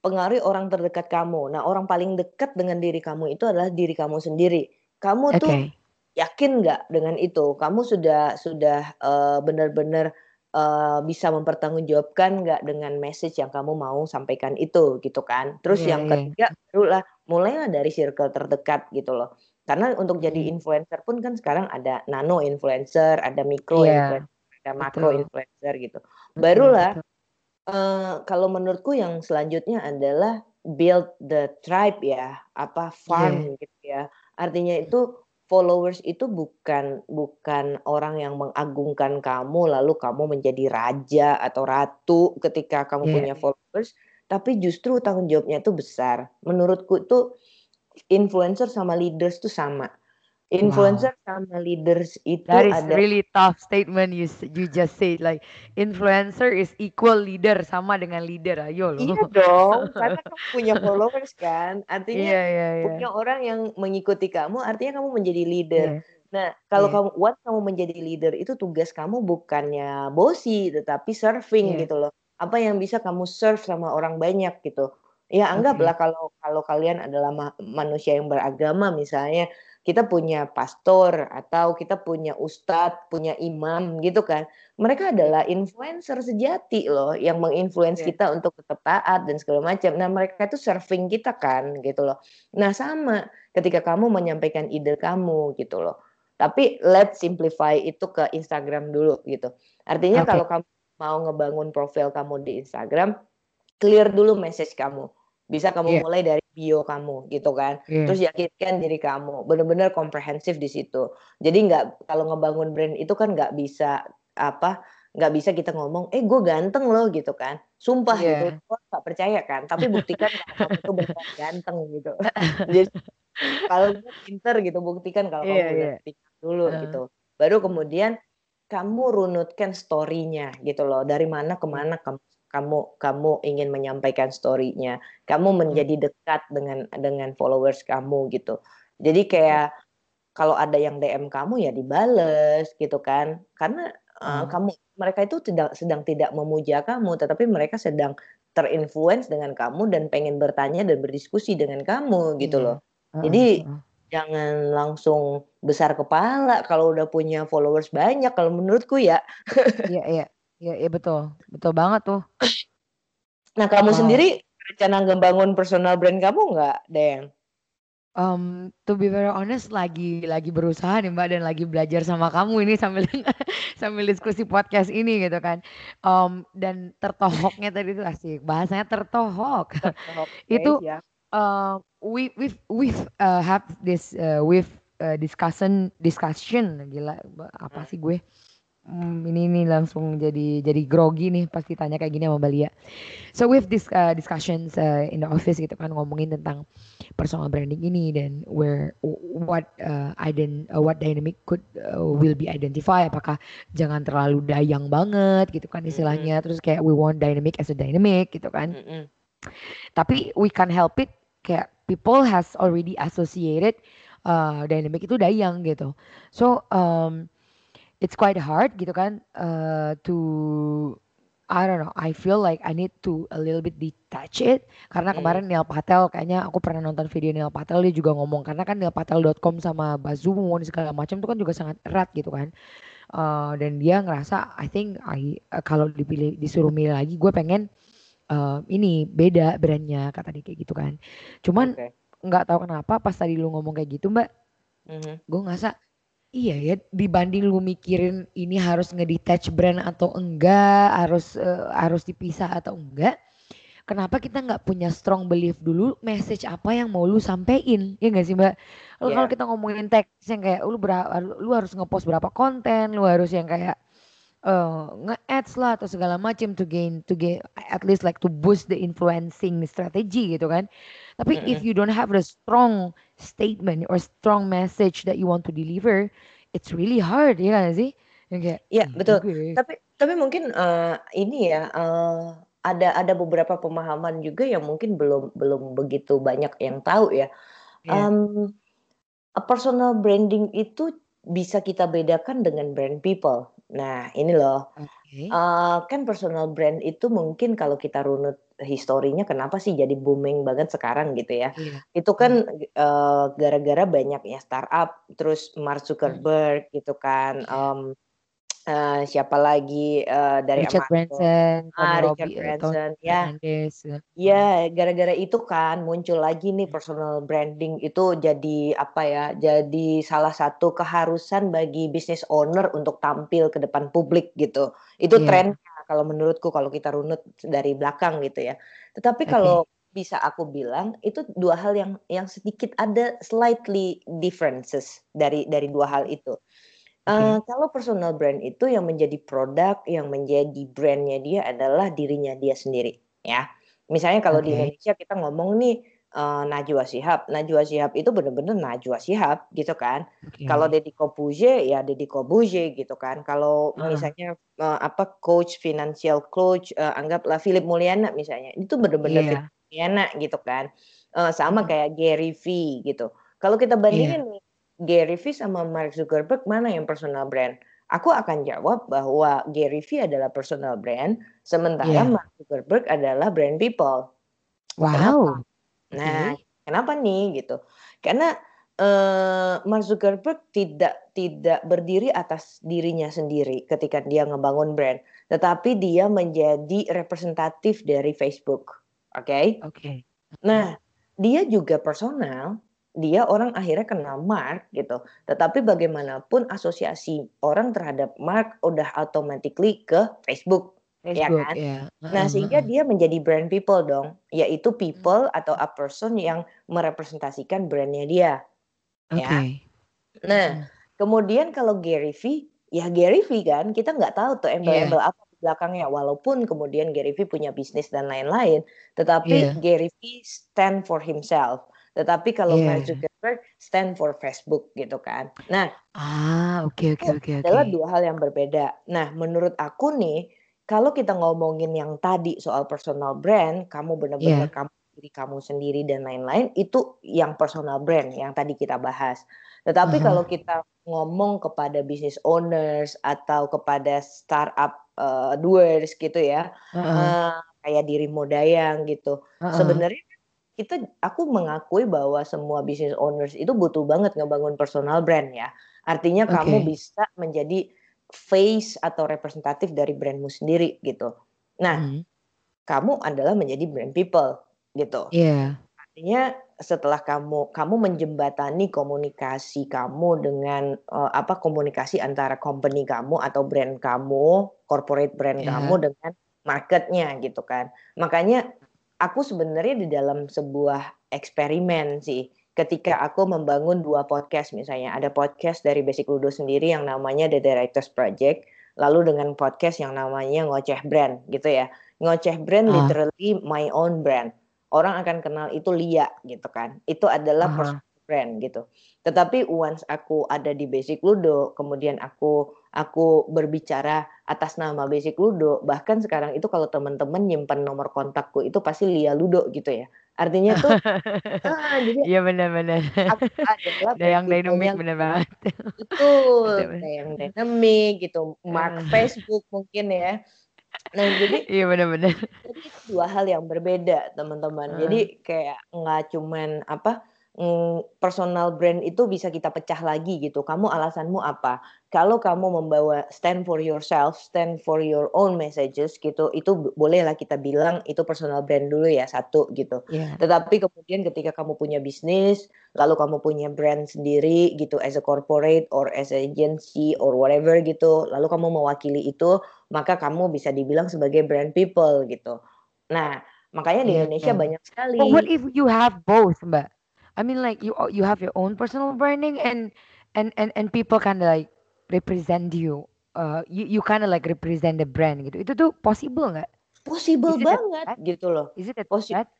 pengaruhi orang terdekat kamu. Nah, orang paling dekat dengan diri kamu itu adalah diri kamu sendiri. Kamu tuh Oke. yakin nggak dengan itu? Kamu sudah sudah eh, benar-benar eh, bisa mempertanggungjawabkan nggak dengan message yang kamu mau sampaikan itu gitu kan? Terus Iya yang iya. ketiga barulah mulailah dari circle terdekat gitu loh. Karena untuk jadi Hmm. influencer pun kan sekarang ada nano influencer, ada mikro Iya. influencer, ada makro Betul. influencer gitu. Barulah betul. eh, kalau menurutku yang selanjutnya adalah build the tribe ya, apa Iya. farm gitu ya. Artinya itu followers itu bukan bukan orang yang mengagungkan kamu lalu kamu menjadi raja atau ratu ketika kamu Iya. punya followers, tapi justru tanggung jawabnya itu besar. Menurutku itu influencer sama leaders tuh sama. Wow. Influencer sama leaders itu That is ada really tough statement you you just said like influencer is equal leader sama dengan leader. Ayo Iya loh. dong, karena kamu punya followers kan. Artinya Iya iya iya. punya orang yang mengikuti kamu, artinya kamu menjadi leader. Iya. Nah, kalau Iya. kamu once kamu menjadi leader itu tugas kamu bukannya bosi, tetapi serving Iya. gitu loh. Apa yang bisa kamu serve sama orang banyak gitu. Ya anggaplah kalau kalau kalian adalah ma- manusia yang beragama misalnya, kita punya pastor atau kita punya ustadz, punya imam gitu kan. Mereka adalah influencer sejati loh yang menginfluence Iya. kita untuk tetap taat dan segala macam. Nah, mereka itu serving kita kan gitu loh. Nah, sama ketika kamu menyampaikan ide kamu gitu loh. Tapi let's simplify itu ke Instagram dulu gitu. Artinya Oke. kalau kamu mau ngebangun profil kamu di Instagram, clear dulu message kamu. Bisa kamu Iya. mulai dari bio kamu gitu kan. Iya. Terus yakinkan diri kamu, benar-benar komprehensif di situ. Jadi nggak kalau ngebangun brand itu kan nggak bisa apa nggak bisa kita ngomong, eh gue ganteng loh gitu kan. Sumpah Iya. gitu, gue nggak percaya kan. Tapi buktikan kalau kamu tuh beneran ganteng gitu. Jadi kalau gue pinter gitu, buktikan kalau kamu Iya, beneran iya. pinter dulu Heeh. gitu. Baru kemudian kamu runutkan story-nya gitu loh. Dari mana ke mana kamu kamu kamu ingin menyampaikan story-nya. Kamu Hmm. menjadi dekat dengan dengan followers kamu gitu. Jadi kayak kalau ada yang DM kamu ya dibales gitu kan. Karena uh, Oh. kamu mereka itu tidak sedang tidak memuja kamu, tetapi mereka sedang terinfluence dengan kamu dan pengen bertanya dan berdiskusi dengan kamu gitu Iya. loh. Jadi jangan langsung besar kepala kalau udah punya followers banyak kalau menurutku ya. Iya, iya. Iya, iya betul. Betul banget tuh. Nah, kamu Wow. sendiri rencana ngebangun personal brand kamu nggak, Deng? Um, to be very honest lagi lagi berusaha nih Mbak dan lagi belajar sama kamu ini sambil sambil diskusi podcast ini gitu kan. Um, dan tertohoknya tadi itu asik. Bahasanya tertohok. Itu ya. uh, we we've we've uh, have this uh, we've uh, discussion discussion gila apa sih gue Hmm, ini ini langsung jadi jadi grogi nih pasti tanya kayak gini sama Mbak Lia. So with this uh, discussions uh, in the office gitu kan ngomongin tentang personal branding ini dan where what uh, ident uh, what dynamic could uh, will be identify. Apakah jangan terlalu dayang banget gitu kan istilahnya. Terus kayak we want dynamic as a dynamic gitu kan. Mm-mm. tapi we can't help it kayak people has already associated uh, dynamic itu dayang gitu. So um, it's quite hard gitu kan uh, to I don't know I feel like I need to a little bit detach it karena Mm. kemarin Neil Patel kayaknya aku pernah nonton video Neil Patel dia juga ngomong karena kan neilpatel.com sama Bazoom segala macam itu kan juga sangat erat gitu kan Uh, dan dia ngerasa I think I uh, kalau dipilih disuruh milih lagi gue pengen uh, ini beda brandnya kata dia kayak gitu kan cuman nggak tahu kenapa pas tadi lu ngomong kayak gitu mbak Mhm. gue ngerasa iya ya dibanding lu mikirin ini harus ngedetach brand atau enggak harus eh, harus dipisah atau enggak kenapa kita nggak punya strong belief dulu message apa yang mau lu sampein? Ya nggak sih mbak? Lu kalau kita ngomongin teks yang kayak lu berapa lu harus ngepost berapa konten lu harus yang kayak eh nge-ads lah atau segala macam to gain to gain at least like to boost the influencing strategy gitu kan tapi if you don't have a strong statement or strong message that you want to deliver it's really hard ya kan sih kayak Iya, "Ih, betul. juga ya." Tapi tapi mungkin eh, ini ya eh, ada ada beberapa pemahaman juga yang mungkin belum belum begitu banyak yang tahu ya. Iya. Em, a personal branding itu bisa kita bedakan dengan brand people. Nah, ini loh. Oke. Eh, kan personal brand itu mungkin kalau kita runut historinya kenapa sih jadi booming banget sekarang gitu ya. Iya. Itu kan eh, gara-gara banyaknya startup, terus Mark Zuckerberg gitu kan. Em, eh, siapa lagi eh, dari Richard Amazon. Branson, Ah, Richard eh, Branson, ya. Fernandez, ya. Ya, gara-gara itu kan muncul lagi nih personal branding itu jadi apa ya? Jadi salah satu keharusan bagi business owner untuk tampil ke depan publik gitu. Itu Iya. trennya kalau menurutku kalau kita runut dari belakang gitu ya. Tetapi kalau bisa aku bilang itu dua hal yang yang sedikit ada slightly differences dari dari dua hal itu. Eh, kalau personal brand itu yang menjadi produk, yang menjadi brandnya dia adalah dirinya dia sendiri, ya. Misalnya kalau di Oke. Indonesia kita ngomong nih eh, Najwa Shihab, Najwa Shihab itu benar-benar Najwa Shihab gitu kan. Oke. Kalau Deddy Kobuze ya Deddy Kobuze gitu kan. Kalau Ah. misalnya eh, apa coach financial coach eh, anggaplah Philip Mulyana misalnya, itu benar-benar. Philip Mulyana gitu kan. Eh, sama kayak Gary V gitu. Kalau kita bandingin nih Gary V sama Mark Zuckerberg mana yang personal brand? Aku akan jawab bahwa Gary V adalah personal brand, sementara Iya. Mark Zuckerberg adalah brand people. Wow. Nah, Oke. kenapa nih gitu? Karena eh, Mark Zuckerberg tidak tidak berdiri atas dirinya sendiri ketika dia ngebangun brand, tetapi dia menjadi representatif dari Facebook. Oke? Oke. Nah, dia juga personal, dia orang akhirnya kenal Mark gitu. Tetapi bagaimanapun asosiasi orang terhadap Mark udah automatically ke Facebook, ya Facebook kan? ya. Nah, sehingga dia menjadi brand people dong, yaitu people atau a person yang merepresentasikan brandnya dia. Oke. ya. Nah, kemudian kalau Gary V, ya Gary V kan, kita nggak tahu tuh embel-embel apa di belakangnya walaupun kemudian Gary Vee punya bisnis dan lain-lain, tetapi Iya. Gary Vee stand for himself. Tetapi kalau Mark Iya. Zuckerberg stand for Facebook gitu kan. Nah, Ah, oke oke oke adalah dua hal yang berbeda. Nah, menurut aku nih, kalau kita ngomongin yang tadi soal personal brand, kamu benar-benar Iya. kamu diri kamu sendiri dan lain-lain, itu yang personal brand yang tadi kita bahas. Tetapi Aha. kalau kita ngomong kepada business owners atau kepada startup uh, doers gitu ya, Heeh. eh, kayak dirimu Dayang gitu. Heeh. Sebenarnya kita aku mengakui bahwa semua business owners itu butuh banget ngebangun personal brand ya. Artinya kamu Oke. bisa menjadi face atau representatif dari brandmu sendiri gitu. Nah, Mhm. kamu adalah menjadi brand people gitu. Iya. Artinya setelah kamu kamu menjembatani komunikasi kamu dengan eh, apa komunikasi antara company kamu atau brand kamu, corporate brand Iya. kamu dengan marketnya gitu kan. Makanya aku sebenarnya di dalam sebuah eksperimen sih. Ketika aku membangun dua podcast misalnya, ada podcast dari Basic Ludo sendiri yang namanya The Directors Project, lalu dengan podcast yang namanya Ngoceh Brand gitu ya. Ngoceh Brand Ah. literally my own brand. Orang akan kenal itu Lia gitu kan. Itu adalah Aha. personal brand gitu. Tetapi once aku ada di Basic Ludo, kemudian aku aku berbicara atas nama Basic Ludo, bahkan sekarang itu kalau teman-teman nyimpan nomor kontakku itu pasti Lia Ludo gitu ya. Artinya tuh ah, jadi Iya benar benar. aku adalah Dayang brand people dynamic yang benar banget. kayak yang dynamic gitu, mark Heeh. Facebook mungkin ya. Nah, jadi Iya benar benar. jadi itu dua hal yang berbeda, teman-teman. Heeh. Jadi kayak nggak cuman apa mm, personal brand itu bisa kita pecah lagi gitu. Kamu alasanmu apa? Kalau kamu membawa stand for yourself, stand for your own messages gitu, itu bolehlah kita bilang itu personal brand dulu ya satu gitu. Iya. Tetapi kemudian ketika kamu punya bisnis, lalu kamu punya brand sendiri gitu as a corporate or as a agency or whatever gitu, lalu kamu mewakili itu, maka kamu bisa dibilang sebagai brand people gitu. Nah, makanya di Iya. Indonesia banyak sekali. But what if you have both, Mbak? I mean like you you have your own personal branding and and and and people kind of like represent you. Uh, you you kind of like represent the brand gitu. Itu tuh possible nggak? Possible that banget bad? gitu loh. Is it that?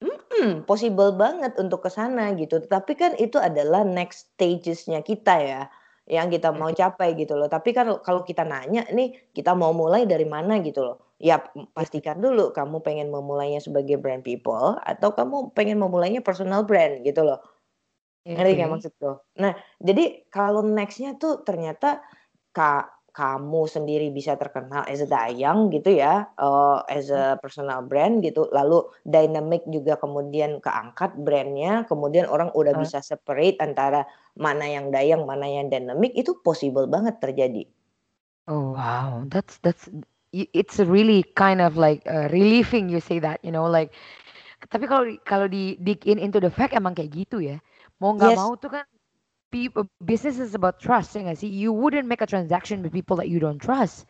Hmm, possible banget untuk ke sana gitu. Tetapi kan itu adalah next stages-nya kita ya, yang kita mau capai gitu loh. Tapi kan kalau kita nanya nih, kita mau mulai dari mana gitu loh. Ya p- pastikan dulu kamu pengen memulainya sebagai brand people atau kamu pengen memulainya personal brand gitu loh. Ngerti nggak Oke. maksudku? Nah, jadi kalau next-nya tuh ternyata ka kamu sendiri bisa terkenal as a Dayang gitu ya, eh, as a personal brand gitu, lalu dynamic juga kemudian keangkat brandnya, kemudian orang udah Uh, bisa separate antara mana yang Dayang, mana yang dynamic, itu possible banget terjadi. Oh wow, that's that's it's really kind of like uh, relieving you say that, you know, like tapi kalau kalau di dig in into the fact emang kayak gitu ya. Mau nggak Yes, mau tuh kan people business is about trust ya nggak sih? You wouldn't make a transaction with people that you don't trust.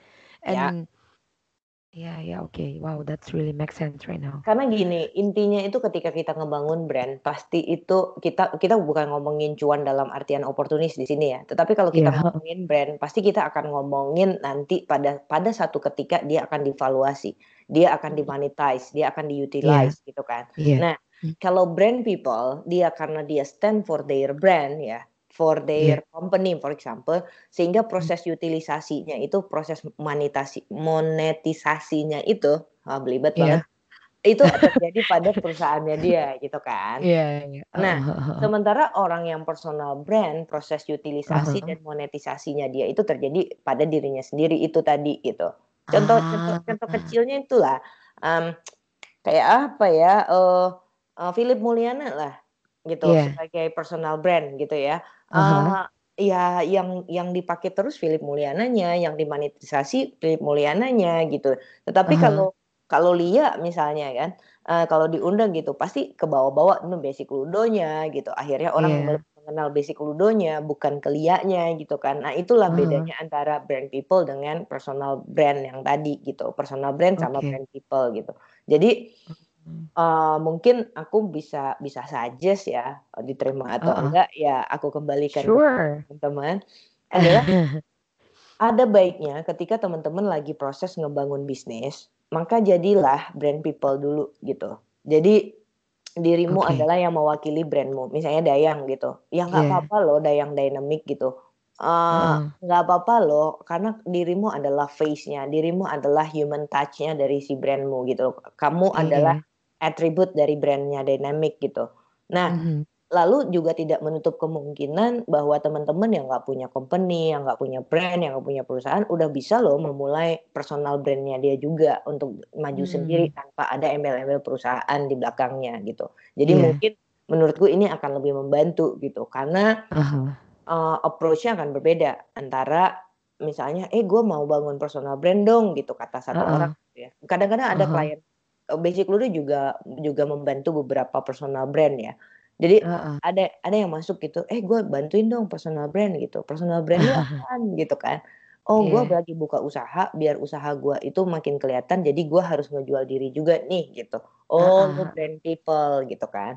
ya. And yeah, yeah, okay. Wow, that's really makes sense right now. Karena gini, intinya itu ketika kita ngebangun brand, pasti itu kita kita bukan ngomongin cuan dalam artian oportunis di sini ya. Tetapi kalau kita Iya. ngomongin brand, pasti kita akan ngomongin nanti pada pada satu ketika dia akan divaluasi, dia akan dimonetize, dia akan diutilize gitu kan. iya. Nah, Hmm. kalau brand people, dia karena dia stand for their brand ya, for Iya. their company for example, sehingga proses utilisasinya itu proses monetasi monetisasinya itu, ah, belibet Iya. banget itu terjadi pada perusahaannya dia gitu kan. Iya, iya. Nah, Heeh, heeh, heeh. sementara orang yang personal brand, proses utilisasi Heeh. dan monetisasinya dia itu terjadi pada dirinya sendiri itu tadi gitu. Contoh contoh contoh Ah, kecilnya itulah em, kayak apa ya? eh eh, Philip Mulyana lah gitu iya. sebagai personal brand gitu ya. Eh ya yang yang dipakai terus Philip Mulyananya, yang dimonetisasi Philip Mulyananya gitu. Tetapi Aha. kalau kalau Lia misalnya kan, eh, kalau diundang gitu pasti ke bawah-bawah itu basic ludonya gitu. Akhirnya orang Iya. lebih mengenal basic ludonya bukan ke Lianya gitu kan. Nah, itulah Aha. bedanya antara brand people dengan personal brand yang tadi gitu. Personal brand sama Oke. brand people gitu. Jadi Eh, mungkin aku bisa bisa suggest ya eh, diterima atau Heeh. enggak ya aku kembalikan ke Sure. teman-teman adalah ada baiknya ketika teman-teman lagi proses ngebangun bisnis, maka jadilah brand people dulu gitu. Jadi dirimu Oke. adalah yang mewakili brandmu. Misalnya Dayang gitu. Ya nggak Iya. apa-apa loh Dayang dynamic gitu. Eh, nggak apa-apa loh karena dirimu adalah face-nya, dirimu adalah human touch-nya dari si brandmu gitu. Kamu Iya, adalah atribut dari brandnya dynamic gitu. Nah, Mhm. lalu juga tidak menutup kemungkinan bahwa teman-teman yang nggak punya company, yang nggak punya brand, yang nggak punya perusahaan, udah bisa loh memulai personal brandnya dia juga untuk maju sendiri Hmm. tanpa ada embel-embel perusahaan di belakangnya gitu. Jadi Iya. mungkin menurutku ini akan lebih membantu gitu karena Aha. eh, approach-nya akan berbeda antara misalnya, eh gue mau bangun personal brand dong gitu kata satu Heeh. orang gitu ya. Kadang-kadang ada Aha. klien Basic Ludo juga juga membantu beberapa personal brand ya. Jadi Heeh. ada ada yang masuk gitu, eh gue bantuin dong personal brand gitu. Personal brand lu apaan gitu kan? Oh gue Iya. lagi buka usaha biar usaha gue itu makin kelihatan jadi gue harus ngejual diri juga nih gitu. Oh lu Heeh. brand people gitu kan.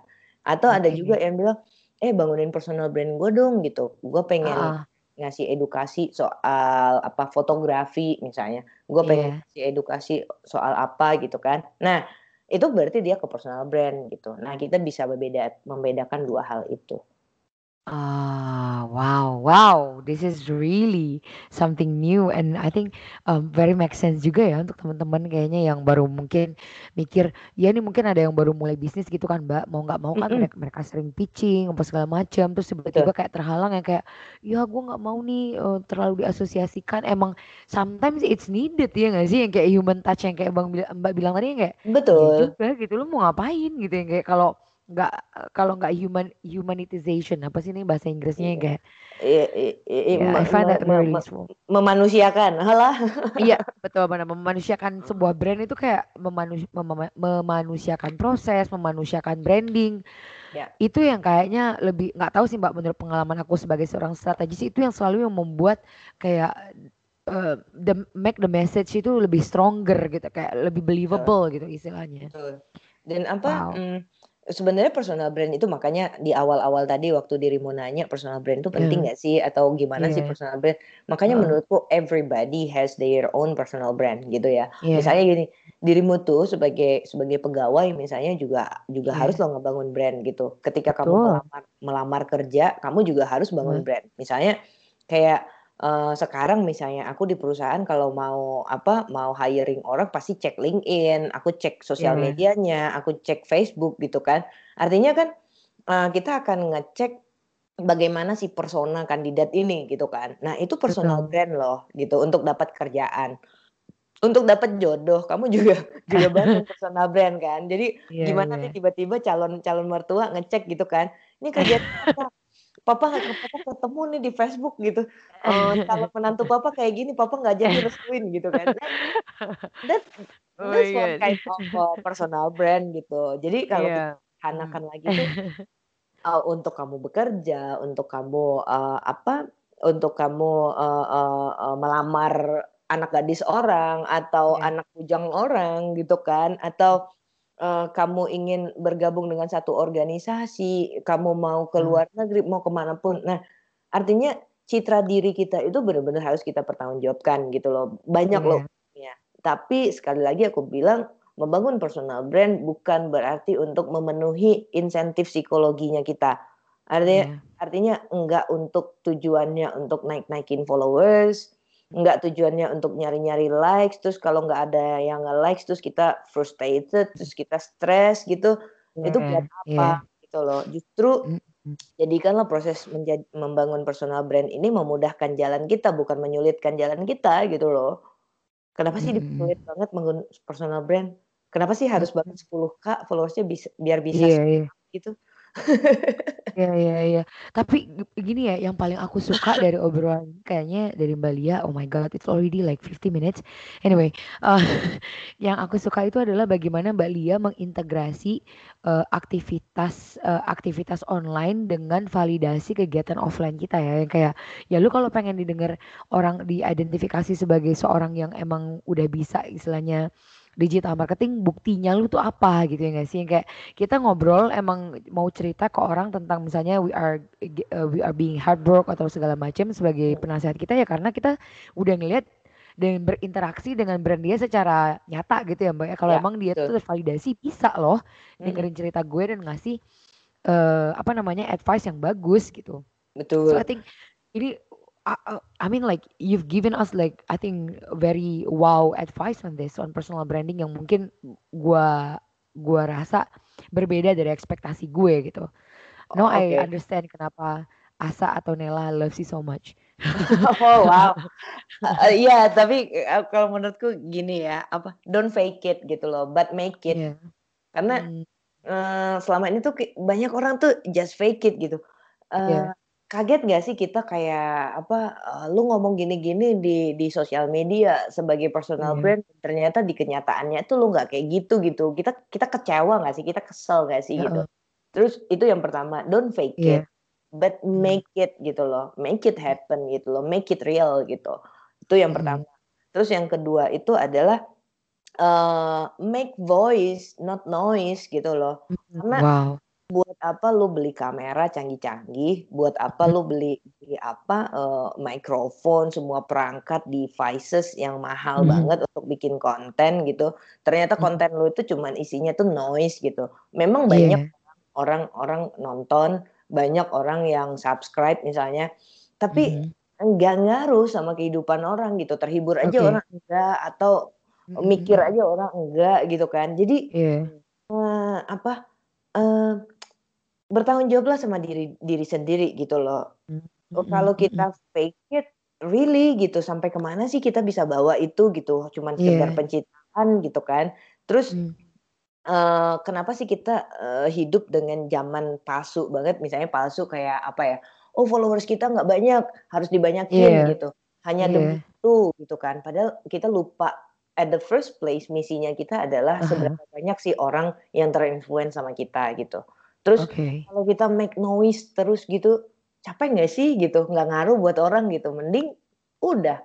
Atau ada juga yang bilang, eh bangunin personal brand gue dong gitu. Gue pengen Heeh. Ngasih edukasi soal apa fotografi misalnya. Gue pengen Iya. ngasih edukasi soal apa gitu kan. Nah itu berarti dia ke personal brand gitu. Nah kita bisa berbeda membedakan dua hal itu. Ah, wow, wow, this is really something new and I think um, very make sense juga ya untuk teman-teman kayaknya yang baru mungkin mikir, ya ini mungkin ada yang baru mulai bisnis gitu kan Mbak, mau nggak mau kan Mhm. mereka, mereka sering pitching apa segala macam, terus Betul. tiba-tiba kayak terhalang yang kayak, ya gue nggak mau nih eh, terlalu diasosiasikan, emang sometimes it's needed ya nggak sih yang kayak human touch yang kayak Bang Mbak bilang tadi yang kayak, ya Betul. juga gitu lu mau ngapain gitu yang kayak kalau nggak kalau nggak human humanitization apa sih ini bahasa Inggrisnya yang Iya. kayak I- i- i- i- find that me- useful memanusiakan, halah. iya betul benar memanusiakan sebuah brand itu kayak memanu- mema- memanusiakan proses memanusiakan branding Ya. itu yang kayaknya lebih nggak tahu sih mbak menurut pengalaman aku sebagai seorang strategis itu yang selalu yang membuat kayak eh, the make the message itu lebih stronger gitu kayak lebih believable gitu istilahnya Betul. Dan apa? wow mm, sebenarnya personal brand itu makanya di awal-awal tadi waktu dirimu nanya personal brand itu penting Iya. nggak sih atau gimana sih Iya. personal brand? Makanya Heeh. menurutku everybody has their own personal brand gitu ya. Iya. Misalnya gini, dirimu tuh sebagai sebagai pegawai misalnya juga juga Iya. harus lo ngebangun brand gitu. Ketika kamu melamar melamar kerja, kamu juga harus bangun Heeh. brand. Misalnya kayak eh, sekarang misalnya aku di perusahaan kalau mau apa mau hiring orang pasti cek LinkedIn, aku cek sosial Iya. medianya, aku cek Facebook gitu kan. Artinya kan eh, kita akan ngecek bagaimana si persona kandidat ini gitu kan. Nah, itu personal betul brand loh gitu untuk dapat kerjaan. Untuk dapat jodoh, kamu juga juga bangun personal brand kan. Jadi iya gimana iya nih tiba-tiba calon calon mertua ngecek gitu kan. Ini kerjaan apa? Papa nggak papa ketemu nih di Facebook gitu. Eh calon menantu papa kayak gini, papa nggak jadi restuin gitu kan. That's oh that's one god kind of uh, personal brand gitu. Jadi kalau iya sederhanakan lagi tuh uh, untuk kamu bekerja, untuk kamu uh, apa? Untuk kamu uh, uh, uh, melamar anak gadis orang atau Iya. anak bujang orang gitu kan atau uh, kamu ingin bergabung dengan satu organisasi, kamu mau ke Hmm. luar negeri, mau ke mana pun. Nah, artinya citra diri kita itu benar-benar harus kita pertanggungjawabkan gitu loh. Banyak loh iya ya. Tapi sekali lagi aku bilang membangun personal brand bukan berarti untuk memenuhi insentif psikologinya kita. Artinya iya artinya enggak untuk tujuannya untuk naik-naikin followers, enggak tujuannya untuk nyari-nyari likes, terus kalau enggak ada yang nge-likes terus kita frustrated, terus kita stres gitu. Itu iya buat apa gitu loh. Justru jadikanlah proses menjadi, membangun personal brand ini memudahkan jalan kita bukan menyulitkan jalan kita gitu loh. Kenapa sih sulit banget membangun personal brand? Kenapa sih harus banget 10k followersnya bisa biar bisa iya iya gitu? Iya iya iya. Tapi gini ya, yang paling aku suka dari obrolan kayaknya dari Mbak Lia, oh my God, it's already like 50 minutes. Anyway, eh, yang aku suka itu adalah bagaimana Mbak Lia mengintegrasi uh, aktivitas uh, aktivitas online dengan validasi kegiatan offline kita ya yang kayak ya lu kalau pengen didengar orang diidentifikasi sebagai seorang yang emang udah bisa istilahnya digital marketing buktinya lu tuh apa gitu ya gak sih? Yang kayak kita ngobrol emang mau cerita ke orang tentang misalnya we are uh, we are being heartbroken atau segala macam sebagai penasehat kita ya karena kita udah ngelihat dan berinteraksi dengan brand dia secara nyata gitu ya mbak ya. Kalau Ya, emang dia betul. tuh tervalidasi bisa loh Mm, dengerin cerita gue dan ngasih eh apa namanya advice yang bagus gitu. So betul. I think ini I, I- mean like you've given us like I think very wow advice on this on personal branding yang mungkin gua gua rasa berbeda dari ekspektasi gue gitu. No, Oh, I understand kenapa Asa atau Nela loves you so much. Oh wow. Eh, Iya, tapi eh, kalau menurutku gini ya, apa? Don't fake it gitu loh, but make it. Iya. Karena Hmm, eh, selama ini tuh banyak orang tuh just fake it gitu. Iya. Eh, kaget gak sih kita kayak apa? eh, lu ngomong gini-gini di di sosial media sebagai personal Iya. brand, ternyata di kenyataannya tuh lu nggak kayak gitu gitu. Kita kita kecewa nggak sih? Kita kesel gak sih gitu. Heeh. Terus itu yang pertama, don't fake Iya. it, but Hmm. make it gitu loh, make it happen gitu loh, make it real gitu. Itu yang Mhm. pertama. Terus yang kedua itu adalah eh make voice, not noise gitu loh. Mhm. Karena Wow. Buat apa lu beli kamera canggih-canggih, buat apa Hmm. lu beli beli apa eh, mikrofon, semua perangkat devices yang mahal Mhm. banget untuk bikin konten gitu. Ternyata Mhm. konten lu itu cuman isinya tuh noise gitu. Memang banyak Iya. orang-orang nonton, banyak orang yang subscribe misalnya, tapi Mhm. enggak ngaruh sama kehidupan orang gitu. Terhibur aja Oke. orang enggak atau Mhm, mikir aja orang enggak gitu kan. Jadi Iya. eh, apa eh, bertanggung jawablah sama diri diri sendiri gitu loh. Mhm, Oh, mhm, Kalau kita fake it, really gitu sampai ke mana sih kita bisa bawa itu gitu? Cuman sekedar Iya. pencitraan gitu kan. Terus Hmm. eh, kenapa sih kita eh, hidup dengan zaman palsu banget? Misalnya palsu kayak apa ya? Oh followers kita nggak banyak, harus dibanyakin Iya. gitu. Hanya demi Iya. itu gitu kan. Padahal kita lupa at the first place misinya kita adalah Aha. seberapa banyak sih orang yang terinfluence sama kita gitu. Terus Oke. kalau kita make noise terus gitu, capek nggak sih gitu? Nggak ngaruh buat orang gitu. Mending udah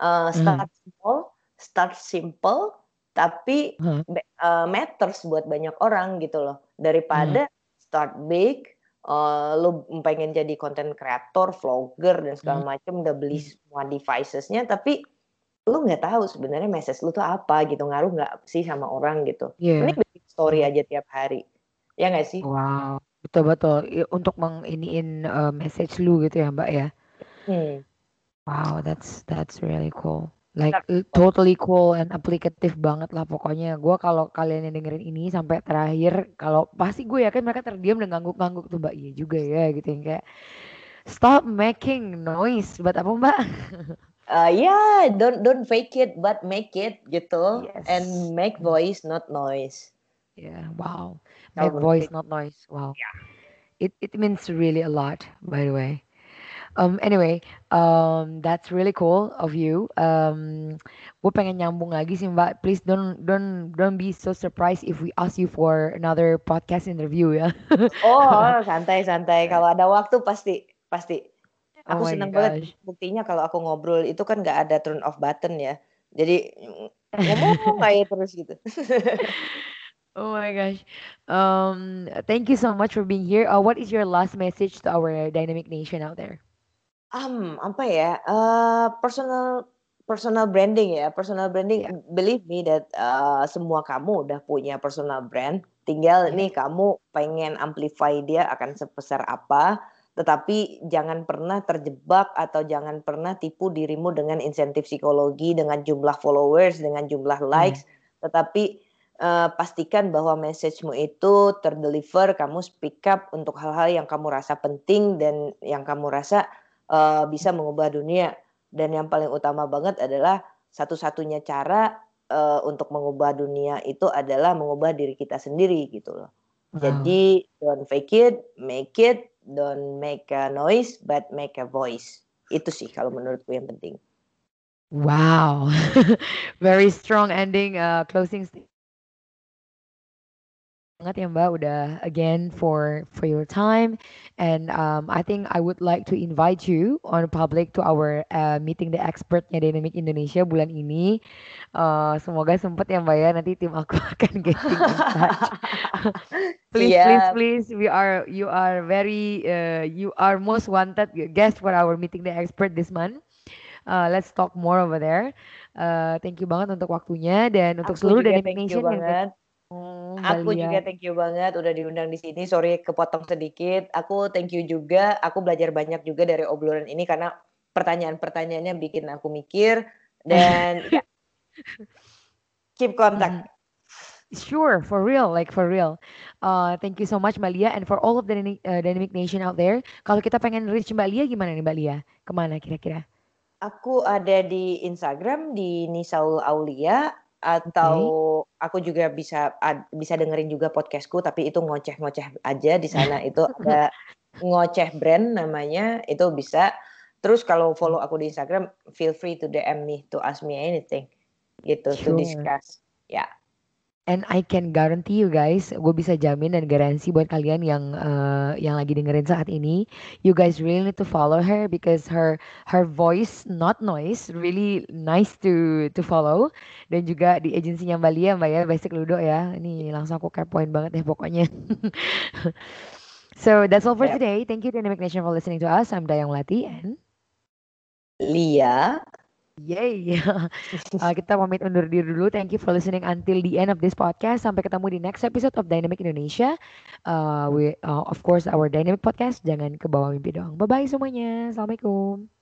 Hmm. start small, start simple, tapi be- eh, matters buat banyak orang gitu loh. Hmm. Daripada start big, eh, lu pengen jadi content creator, vlogger dan segala Hmm. macam, udah beli Hmm. semua devices-nya, tapi lu nggak tahu sebenarnya message lu tuh apa gitu, ngaruh nggak sih sama orang gitu. Iya. Mending bikin story Hmm. aja tiap hari, ya nggak sih? Wow. Betul betul. Untuk menginiin uh, message lu gitu ya Mbak ya. Hmm. Wow, that's that's really cool. Like totally cool and applicative banget lah pokoknya. Gua kalau kalian yang dengerin ini sampai terakhir, kalau pasti gue yakin mereka terdiam dan ngangguk-ngangguk tuh Mbak. Iya juga ya gitu yang kayak stop making noise. Buat apa Mbak? Uh, yeah, don't don't fake it, but make it gitu, Yes. and make voice not noise. Yeah, wow. Menurut voice not noise. Wow. ya. It it means really a lot, by the way. Um, anyway, um, that's really cool of you. Um, gue pengen nyambung lagi sih Mbak. Please don't don't don't be so surprised if we ask you for another podcast interview ya. Oh, santai santai. Kalau ada waktu pasti pasti. Oh Aku my seneng banget buktinya kalau aku ngobrol itu kan nggak ada turn off button ya. Jadi ngomong aja terus gitu. Oh my gosh. Um, thank you so much for being here. Uh, what is your last message to our Dynamic Nation out there? Um, apa ya? eh, personal personal branding ya. Personal branding. Ya, Believe me that eh, semua kamu udah punya personal brand. Tinggal ya, nih kamu pengen amplify dia akan sebesar apa. Tetapi jangan pernah terjebak atau jangan pernah tipu dirimu dengan insentif psikologi, dengan jumlah followers, dengan jumlah ya. likes. Tetapi eh, pastikan bahwa messagemu itu terdeliver, kamu speak up untuk hal-hal yang kamu rasa penting dan yang kamu rasa eh, bisa mengubah dunia. Dan yang paling utama banget adalah satu-satunya cara eh, untuk mengubah dunia itu adalah mengubah diri kita sendiri gitu loh. Wow. Jadi don't fake it, make it, don't make a noise, but make a voice. Itu sih kalau menurutku yang penting. Wow. Very strong ending, uh, closing statement. Banget ya Mbak udah again for for your time and um, I think I would like to invite you on public to our uh, meeting the expertnya Dynamic Indonesia bulan ini. Uh, semoga sempet ya Mbak ya nanti tim aku akan getting in touch. please Iya. please please we are you are very uh, you are most wanted guest for our meeting the expert this month. Uh, let's talk more over there. Uh, thank you banget untuk waktunya dan untuk Aku seluruh Dynamic thank you Nation yang Hmm, Aku juga thank you banget udah diundang di sini. Sorry kepotong sedikit. Aku thank you juga. Aku belajar banyak juga dari obrolan ini karena pertanyaan-pertanyaannya bikin aku mikir dan ya, keep contact. Mhm. Sure, for real, like for real. Uh, thank you so much Mbak Lia and for all of the Dynamic, uh, Dynamic Nation out there. Kalau kita pengen reach Mbak Lia gimana nih Mbak Lia? Ke mana kira-kira? Aku ada di Instagram di Nisaul Aulia atau aku juga bisa ad- bisa dengerin juga podcastku tapi itu ngoceh-ngoceh aja di sana. Itu ada ngoceh brand namanya itu bisa. Terus kalau follow aku di Instagram feel free to DM me to ask me anything gitu to Sure. discuss. Ya And I can guarantee you guys, gue bisa jamin dan garansi buat kalian yang uh, yang lagi dengerin saat ini, you guys really need to follow her because her her voice not noise really nice to to follow dan juga di agensinya Mbak Lia Mbak ya Basic Ludo ya. Ini langsung aku kepoin banget deh pokoknya. so that's all for today. Thank you Dynamic Nation for listening to us. I'm Dayang Lati and Lia Yay. Uh, kita pamit undur diri dulu. Thank you for listening until the end of this podcast. Sampai ketemu di next episode of Dynamic Indonesia. Uh, we, uh, of course, our Dynamic Podcast. Jangan ke bawah mimpi doang. Bye-bye semuanya. Assalamualaikum.